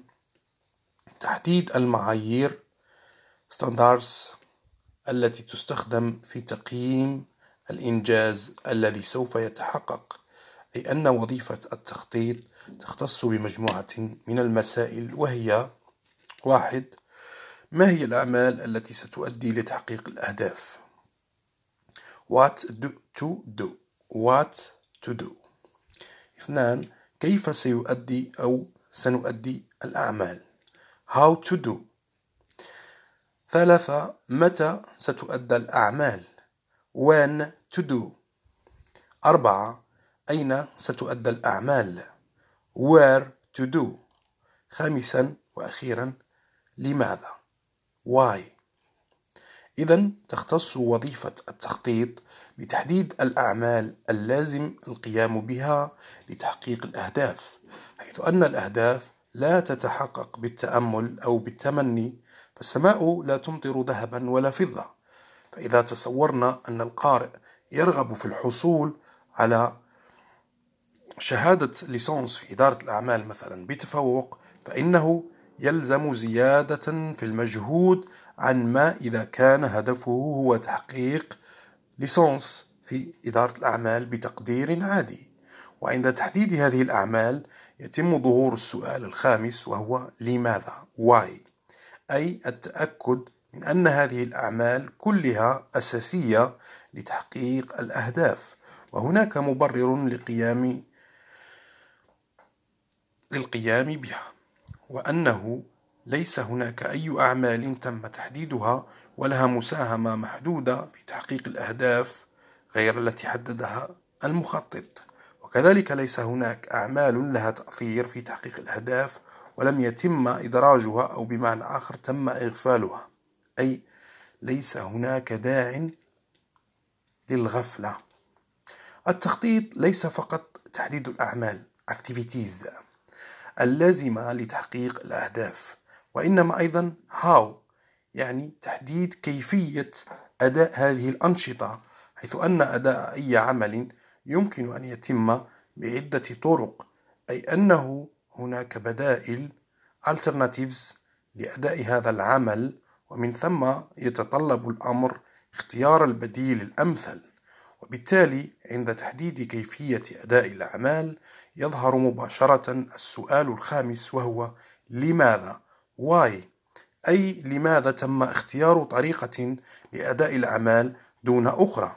تحديد المعايير standards التي تستخدم في تقييم الإنجاز الذي سوف يتحقق أي أن وظيفة التخطيط تختص بمجموعة من المسائل وهي واحد ما هي الأعمال التي ستؤدي لتحقيق الأهداف؟ What do to do what to do. اثنان كيف سيؤدي أو سنؤدي الأعمال؟ how to do. ثلاثة متى ستؤدى الأعمال؟ when to do. أربعة أين ستؤدى الأعمال؟ where to do. خامسا وأخيرا لماذا؟ why. إذا تختص وظيفة التخطيط بتحديد الأعمال اللازم القيام بها لتحقيق الأهداف حيث أن الأهداف لا تتحقق بالتأمل أو بالتمني فالسماء لا تمطر ذهبا ولا فضة. فإذا تصورنا أن القارئ يرغب في الحصول على شهادة ليسونس في إدارة الأعمال مثلا بتفوق فإنه يلزم زيادة في المجهود عن ما إذا كان هدفه هو تحقيق ليسونس في إدارة الأعمال بتقدير عادي. وعند تحديد هذه الأعمال يتم ظهور السؤال الخامس وهو لماذا؟ why أي التأكد من أن هذه الأعمال كلها أساسية لتحقيق الأهداف. وهناك مبرر لقيام للقيام بها. وأنه ليس هناك أي أعمال تم تحديدها ولها مساهمة محدودة في تحقيق الأهداف غير التي حددها المخطط. وكذلك ليس هناك أعمال لها تأثير في تحقيق الأهداف ولم يتم إدراجها أو بمعنى آخر تم إغفالها. أي ليس هناك داع للغفلة. التخطيط ليس فقط تحديد الأعمال activities. اللازمة لتحقيق الأهداف وإنما أيضا how يعني تحديد كيفية أداء هذه الأنشطة حيث أن أداء أي عمل يمكن أن يتم بعدة طرق أي أنه هناك بدائل alternatives لأداء هذا العمل ومن ثم يتطلب الأمر اختيار البديل الأمثل. وبالتالي عند تحديد كيفية أداء الأعمال يظهر مباشرة السؤال الخامس وهو لماذا؟ why؟ أي لماذا تم اختيار طريقة لأداء الأعمال دون أخرى؟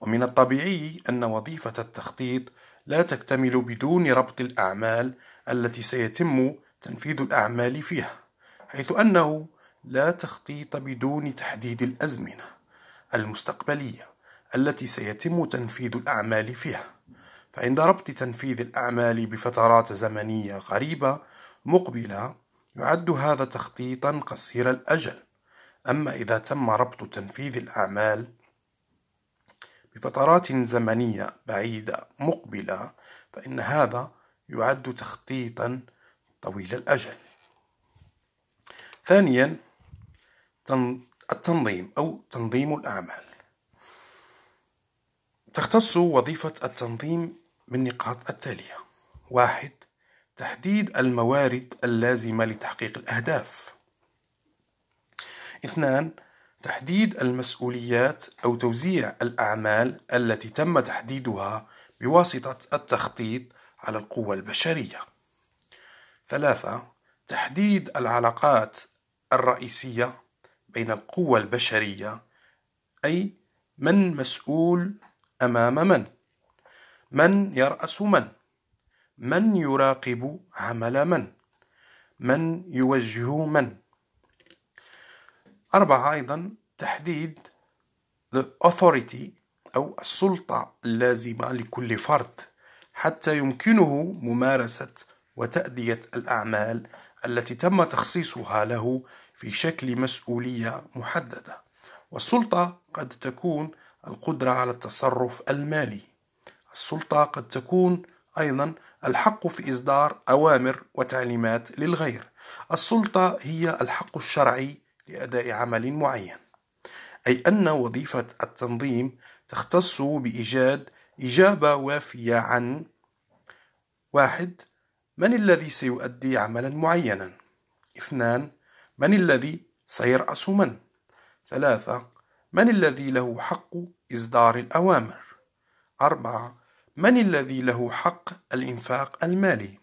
ومن الطبيعي أن وظيفة التخطيط لا تكتمل بدون ربط الأعمال التي سيتم تنفيذ الأعمال فيها حيث أنه لا تخطيط بدون تحديد الأزمنة المستقبلية التي سيتم تنفيذ الأعمال فيها فعند ربط تنفيذ الأعمال بفترات زمنية قريبة مقبلة يعد هذا تخطيطا قصير الأجل. أما إذا تم ربط تنفيذ الأعمال بفترات زمنية بعيدة مقبلة فإن هذا يعد تخطيطا طويل الأجل. ثانيا التنظيم أو تنظيم الأعمال. تختص وظيفة التنظيم بالنقاط التالية واحد تحديد الموارد اللازمة لتحقيق الأهداف اثنان تحديد المسؤوليات أو توزيع الأعمال التي تم تحديدها بواسطة التخطيط على القوى البشرية. ثلاثة تحديد العلاقات الرئيسية بين القوى البشرية أي من مسؤول أمام من؟ من يرأس من؟ من يراقب عمل من؟ من يوجه من؟ أربعة أيضا تحديد the authority أو السلطة اللازمة لكل فرد حتى يمكنه ممارسة وتأدية الأعمال التي تم تخصيصها له في شكل مسؤولية محددة. والسلطة قد تكون القدرة على التصرف المالي. السلطة قد تكون أيضا الحق في إصدار أوامر وتعليمات للغير. السلطة هي الحق الشرعي لأداء عمل معين. أي أن وظيفة التنظيم تختص بإيجاد إجابة وافية عن واحد من الذي سيؤدي عملا معينا؟ اثنان من الذي سيرأس من؟ ثلاثة من الذي له حق إصدار الأوامر؟ أربعة من الذي له حق الإنفاق المالي؟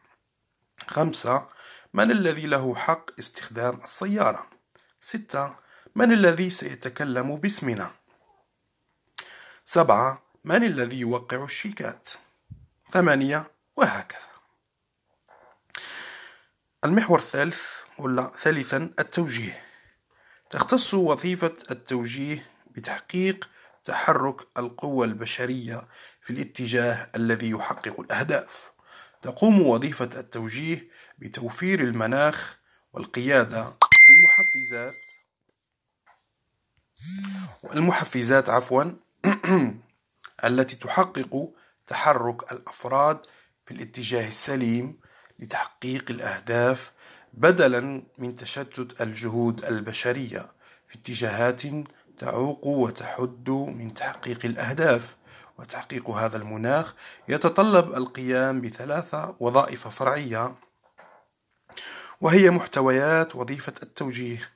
خمسة من الذي له حق استخدام السيارة؟ ستة من الذي سيتكلم باسمنا؟ سبعة من الذي يوقع الشيكات؟ ثمانية وهكذا. المحور الثالث ولا ثالثا التوجيه. تختص وظيفة التوجيه بتحقيق تحرك القوى البشرية في الاتجاه الذي يحقق الأهداف. تقوم وظيفة التوجيه بتوفير المناخ والقيادة والمحفزات. والمحفزات عفوا التي تحقق تحرك الأفراد في الاتجاه السليم لتحقيق الأهداف بدلا من تشتت الجهود البشرية في اتجاهات تعوق وتحد من تحقيق الأهداف وتحقيق هذا المناخ يتطلب القيام بثلاثة وظائف فرعية وهي محتويات وظيفة التوجيه.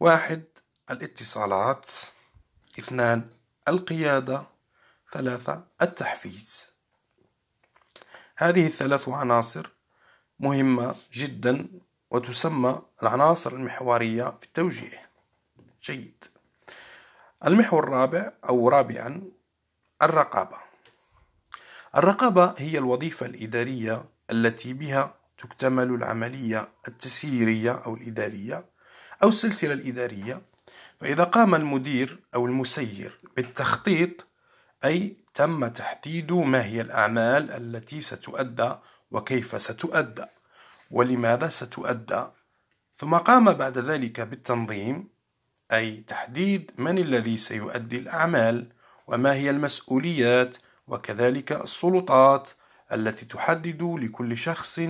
واحد الاتصالات. اثنان القيادة. ثلاثة التحفيز. هذه الثلاث عناصر مهمة جدا وتسمى العناصر المحورية في التوجيه. جيد. المحور الرابع أو رابعا الرقابة. الرقابة هي الوظيفة الإدارية التي بها تكتمل العملية التسييرية أو الإدارية أو السلسلة الإدارية. فإذا قام المدير أو المسير بالتخطيط أي تم تحديد ما هي الأعمال التي ستؤدى وكيف ستؤدى ولماذا ستؤدى. ثم قام بعد ذلك بالتنظيم أي تحديد من الذي سيؤدي الأعمال وما هي المسؤوليات وكذلك السلطات التي تحدد لكل شخص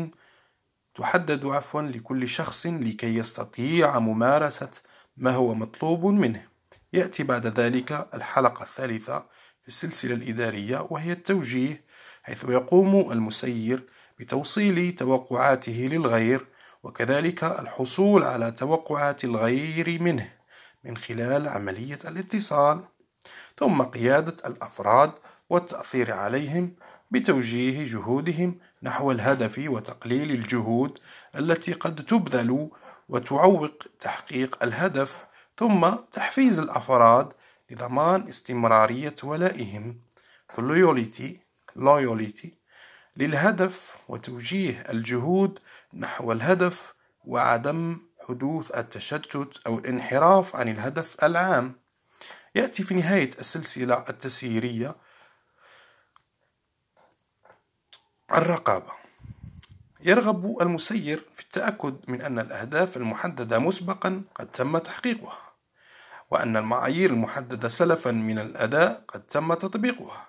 تحدد عفوا لكل شخص لكي يستطيع ممارسة ما هو مطلوب منه. يأتي بعد ذلك الحلقة الثالثة في السلسلة الإدارية وهي التوجيه حيث يقوم المسير بتوصيل توقعاته للغير وكذلك الحصول على توقعات الغير منه. من خلال عملية الاتصال ثم قيادة الأفراد والتأثير عليهم بتوجيه جهودهم نحو الهدف وتقليل الجهود التي قد تبذل وتعوق تحقيق الهدف ثم تحفيز الأفراد لضمان استمرارية ولائهم. Loyalty للهدف وتوجيه الجهود نحو الهدف وعدم حدوث التشتت أو الانحراف عن الهدف العام. يأتي في نهاية السلسلة التسييرية الرقابة. يرغب المسير في التأكد من أن الأهداف المحددة مسبقا قد تم تحقيقها وأن المعايير المحددة سلفا من الأداء قد تم تطبيقها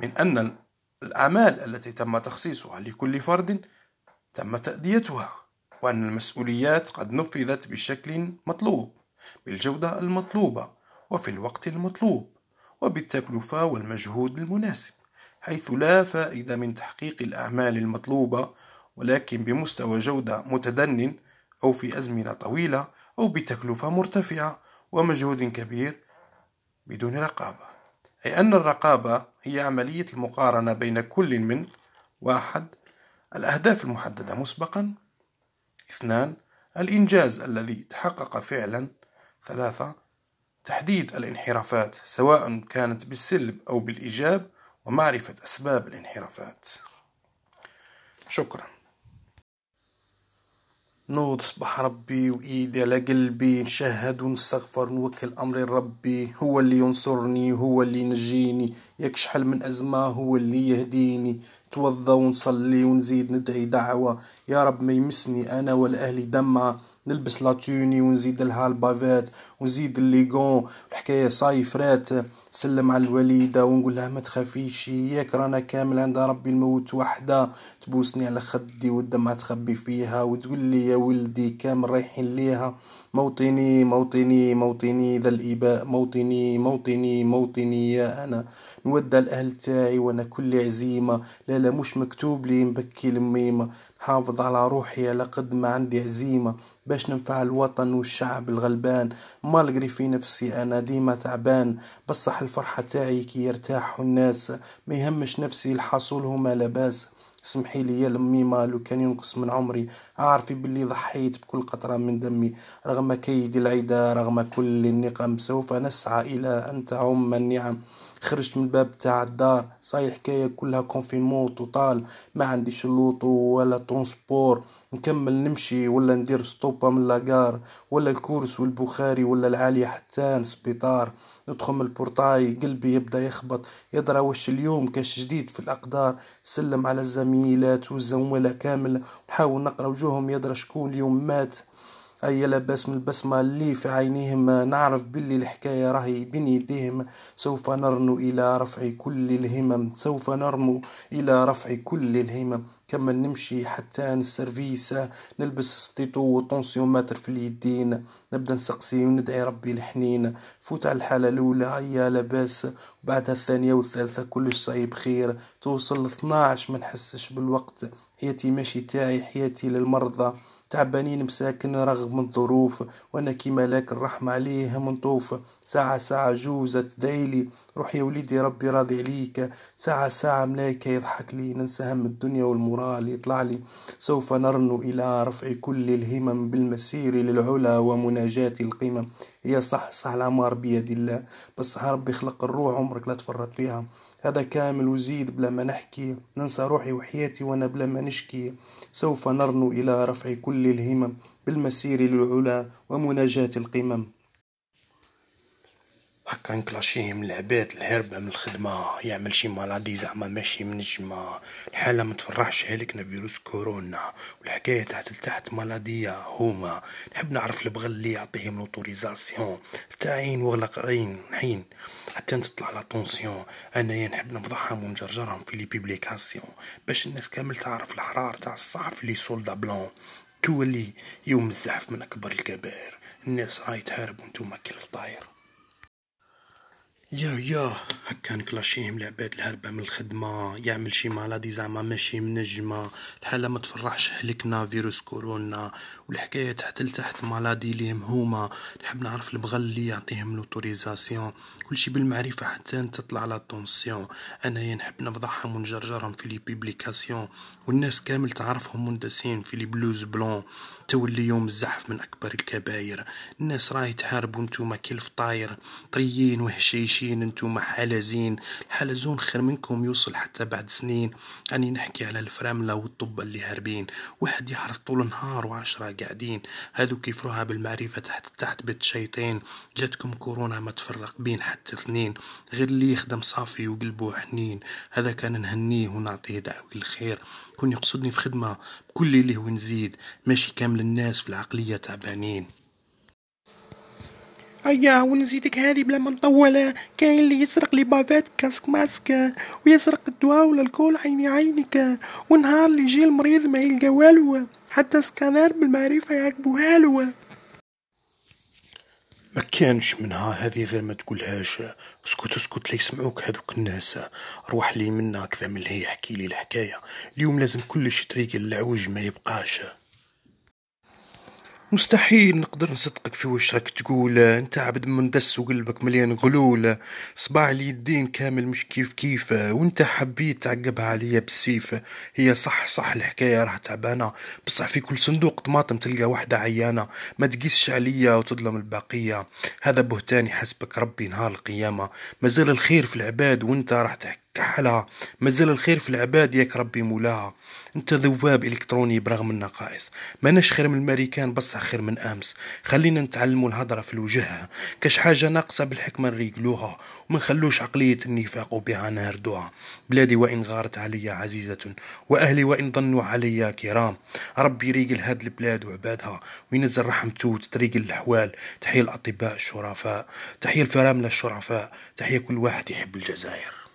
من أن الأعمال التي تم تخصيصها لكل فرد تم تأديتها. وأن المسؤوليات قد نفذت بشكل مطلوب بالجودة المطلوبة وفي الوقت المطلوب وبالتكلفة والمجهود المناسب حيث لا فائدة من تحقيق الأعمال المطلوبة ولكن بمستوى جودة متدن أو في أزمنة طويلة أو بتكلفة مرتفعة ومجهود كبير بدون رقابة. أي أن الرقابة هي عملية المقارنة بين كل من واحد الأهداف المحددة مسبقا. اثنان الإنجاز الذي تحقق فعلا. ثلاثة تحديد الانحرافات سواء كانت بالسلب أو بالإيجاب ومعرفة أسباب الانحرافات. شكرا. نوض صبح ربي وإيدي على قلبي نشهد ونستغفر نوكل أمري لربي هو اللي ينصرني هو اللي ينجيني. ياك شحال من أزمة هو اللي يهديني. نتوضى ونصلي ونزيد ندعي دعوة. يا رب ما يمسني أنا والأهلي دمعة نلبس لاتوني ونزيد لها البافات ونزيد الليغون. الحكاية صايفرات سلم على الوليدة ونقول لها ما تخافيش ياك رانا كامل عند ربي الموت وحدة. تبوسني على خدي والدمعة تخبي فيها وتقول لي يا ولدي كامل رايحين ليها. موطني موطني موطني ذا الإباء موطني موطني موطني يا أنا. نودع الأهل تاعي وأنا كل عزيمة. لا لا مش مكتوب لي نبكي الميمة نحافظ على روحي على قد ما عندي عزيمة. باش ننفع الوطن والشعب الغلبان. ما لقري في نفسي أنا ديما تعبان. بصح الفرحة تاعي كي يرتاحوا الناس. ما يهمش نفسي الحصول هما لباس اسمحي لي لميمة لو كان ينقص من عمري. اعرفي باللي ضحيت بكل قطرة من دمي. رغم كيد العدا رغم كل النقم سوف نسعى إلى أن تعم النعم. خرجت من الباب تاع الدار. صاي الحكاية كلها confinement total ما عنديش l'auto ولا transport نكمل نمشي ولا ندير stop من la gare ولا الكورس والبخاري ولا العالية حتى سبيطار ندخل من ال portail قلبي يبدأ يخبط. يدرى وش اليوم كاش جديد في الأقدار. سلم على الزميلات والزملاء كامل. نحاول نقرأ وجوههم. يدرى شكون اليوم مات. أي لباس من البسمة اللي في عينيهم نعرف باللي الحكاية راهي بين يديهم. سوف نرنو إلى رفع كل الهمم سوف نرنو إلى رفع كل الهمم. كما نمشي حتى ال service نلبس stétho و tensiomètre في اليدين. نبدأ نسقسي وندعي ربي الحنين. فوت على الحالة الأولى يا لاباس وبعدها الثانية والثالثة كلش صايب خير. توصل 12 ما نحسش بالوقت. حياتي ماشي تاعي حياتي للمرضى. تعبانين مساكن رغم الظروف وأنا كيما لك الرحمة عليه منطوف ساعة ساعة عجوزة تدعيلي روح يا وليدي ربي راضي عليك. ساعة ساعة ملايكة يضحك لي. ننسى هم الدنيا وال moral يطلع لي. سوف نرنو إلى رفع كل الهمم بالمسير للعلا ومناجاة القمم. هي صح صح العمار بيد الله. بس ربي خلق الروح عمرك لا تفرط فيها. هذا كامل وزيد بلا ما نحكي. ننسى روحي وحياتي وأنا بلا ما نشكي. سوف نرنو إلى رفع كل الهمم بالمسير للعلا ومناجاة القمم. هكا نكلاشيه من العباد الهربة من الخدمة يعمل شي مالادي زعما ماشي من الجماعة. الحالة ما تفرحش هلكنا فيروس كورونا والحكاية تحت لتحت مالادية هما. نحب نعرف البغل اللي يعطيهم لوتوريزاسيون فتاعين وغلق عين حين. حتى تطلع لا طونسيون أنايا نحب نفضحهم ونجرجرهم في لي بيبليكاسيون باش الناس كامل تعرف الحرار تاع الصحف اللي سولدا بلون تولي يوم الزحف من أكبر الكبائر. الناس راهي تحارب وانتوما كيف طاير يا يا هكا نكلاشيهم العباد الهربة من الخدمة يعمل شي مالادي زعما ماشي منجمة الحالة ما تفرحش هلكنا فيروس كورونا والحكاية تحت لتحت مالادي ليهم هما نحب نعرف البغل اللي يعطيهم لوتوريزاسيون كل شي بالمعرفة حتى تطلع لا طونسيون. أنايا نحب نفضحهم ونجرجرهم في لي بيبليكاسيون. والناس كامل تعرفهم مندسين في لي بلوز بلون. تولي يوم الزحف من أكبر الكباير. الناس راهي تحارب وانتوما كي الفطاير طريين وهشيشين انتوما حلزين. الحلزون خير منكم يوصل حتى بعد سنين. أني نحكي على الفراملة والطب اللي هاربين. واحد يحرث طول النهار وعشرة قاعدين. هذو كيفروها بالمعرفة تحت تحت بيت شيطين جاتكم كورونا ما تفرق بين حتى اثنين. غير اللي يخدم صافي وقلبه حنين. هذا كان نهنيه ونعطيه دعوة الخير. كون يقصدني في خدمة بكل اللي ونزيد ماشي كامل الناس في العقلية تعبانين. هيا ونزيدك هذه بلا ما نطولة كاين اللي يسرق les bavettes, casques, masques ويسرق الدواء ولا l'alcool عيني عينك. ونهار اللي يجي المريض ما يلقى والو حتى سكانر بالمعرفة يعقبوها له ما كانش منها هذه غير ما تقولهاش. اسكت اسكت لا يسمعوك هذوك الناس. روح لي منا كذا من هي احكي لي الحكاية. اليوم لازم كلش طريق العوج ما يبقاش. مستحيل نقدر نصدقك في وش راك تقول. انت عبد مندس وقلبك مليان غلول. صباع اليدين كامل مش كيف كيف. وانت حبيت تعقبها عليا بالسيف. هي صح صح الحكاية راح تعبانة. بصح في كل صندوق طماطم تلقى واحدة عيانة. ما تقيسش عليا وتظلم البقية هذا بهتاني حسبك ربي نهار القيامة. مازال الخير في العباد وانت راح تحكي. كحلها. مازال الخير في العباد ياك ربي مولاها. انت ذواب إلكتروني برغم النقائص. ماناش خير من الامريكان بصح خير من أمس. خلينا نتعلموا الهضرة في الوجه. كاش حاجة ناقصة بالحكمة نريقلوها وما نخلوش عقلية النفاق وبها نهردوها. بلادي وإن غارت علي عزيزة وأهلي وإن ظنوا علي كرام. ربي يريقل هاد البلاد وعبادها وينزل رحمته وتتريقل الأحوال. تحية الأطباء الشرفاء تحية الفرامله الشرفاء تحية كل واحد يحب الجزائر.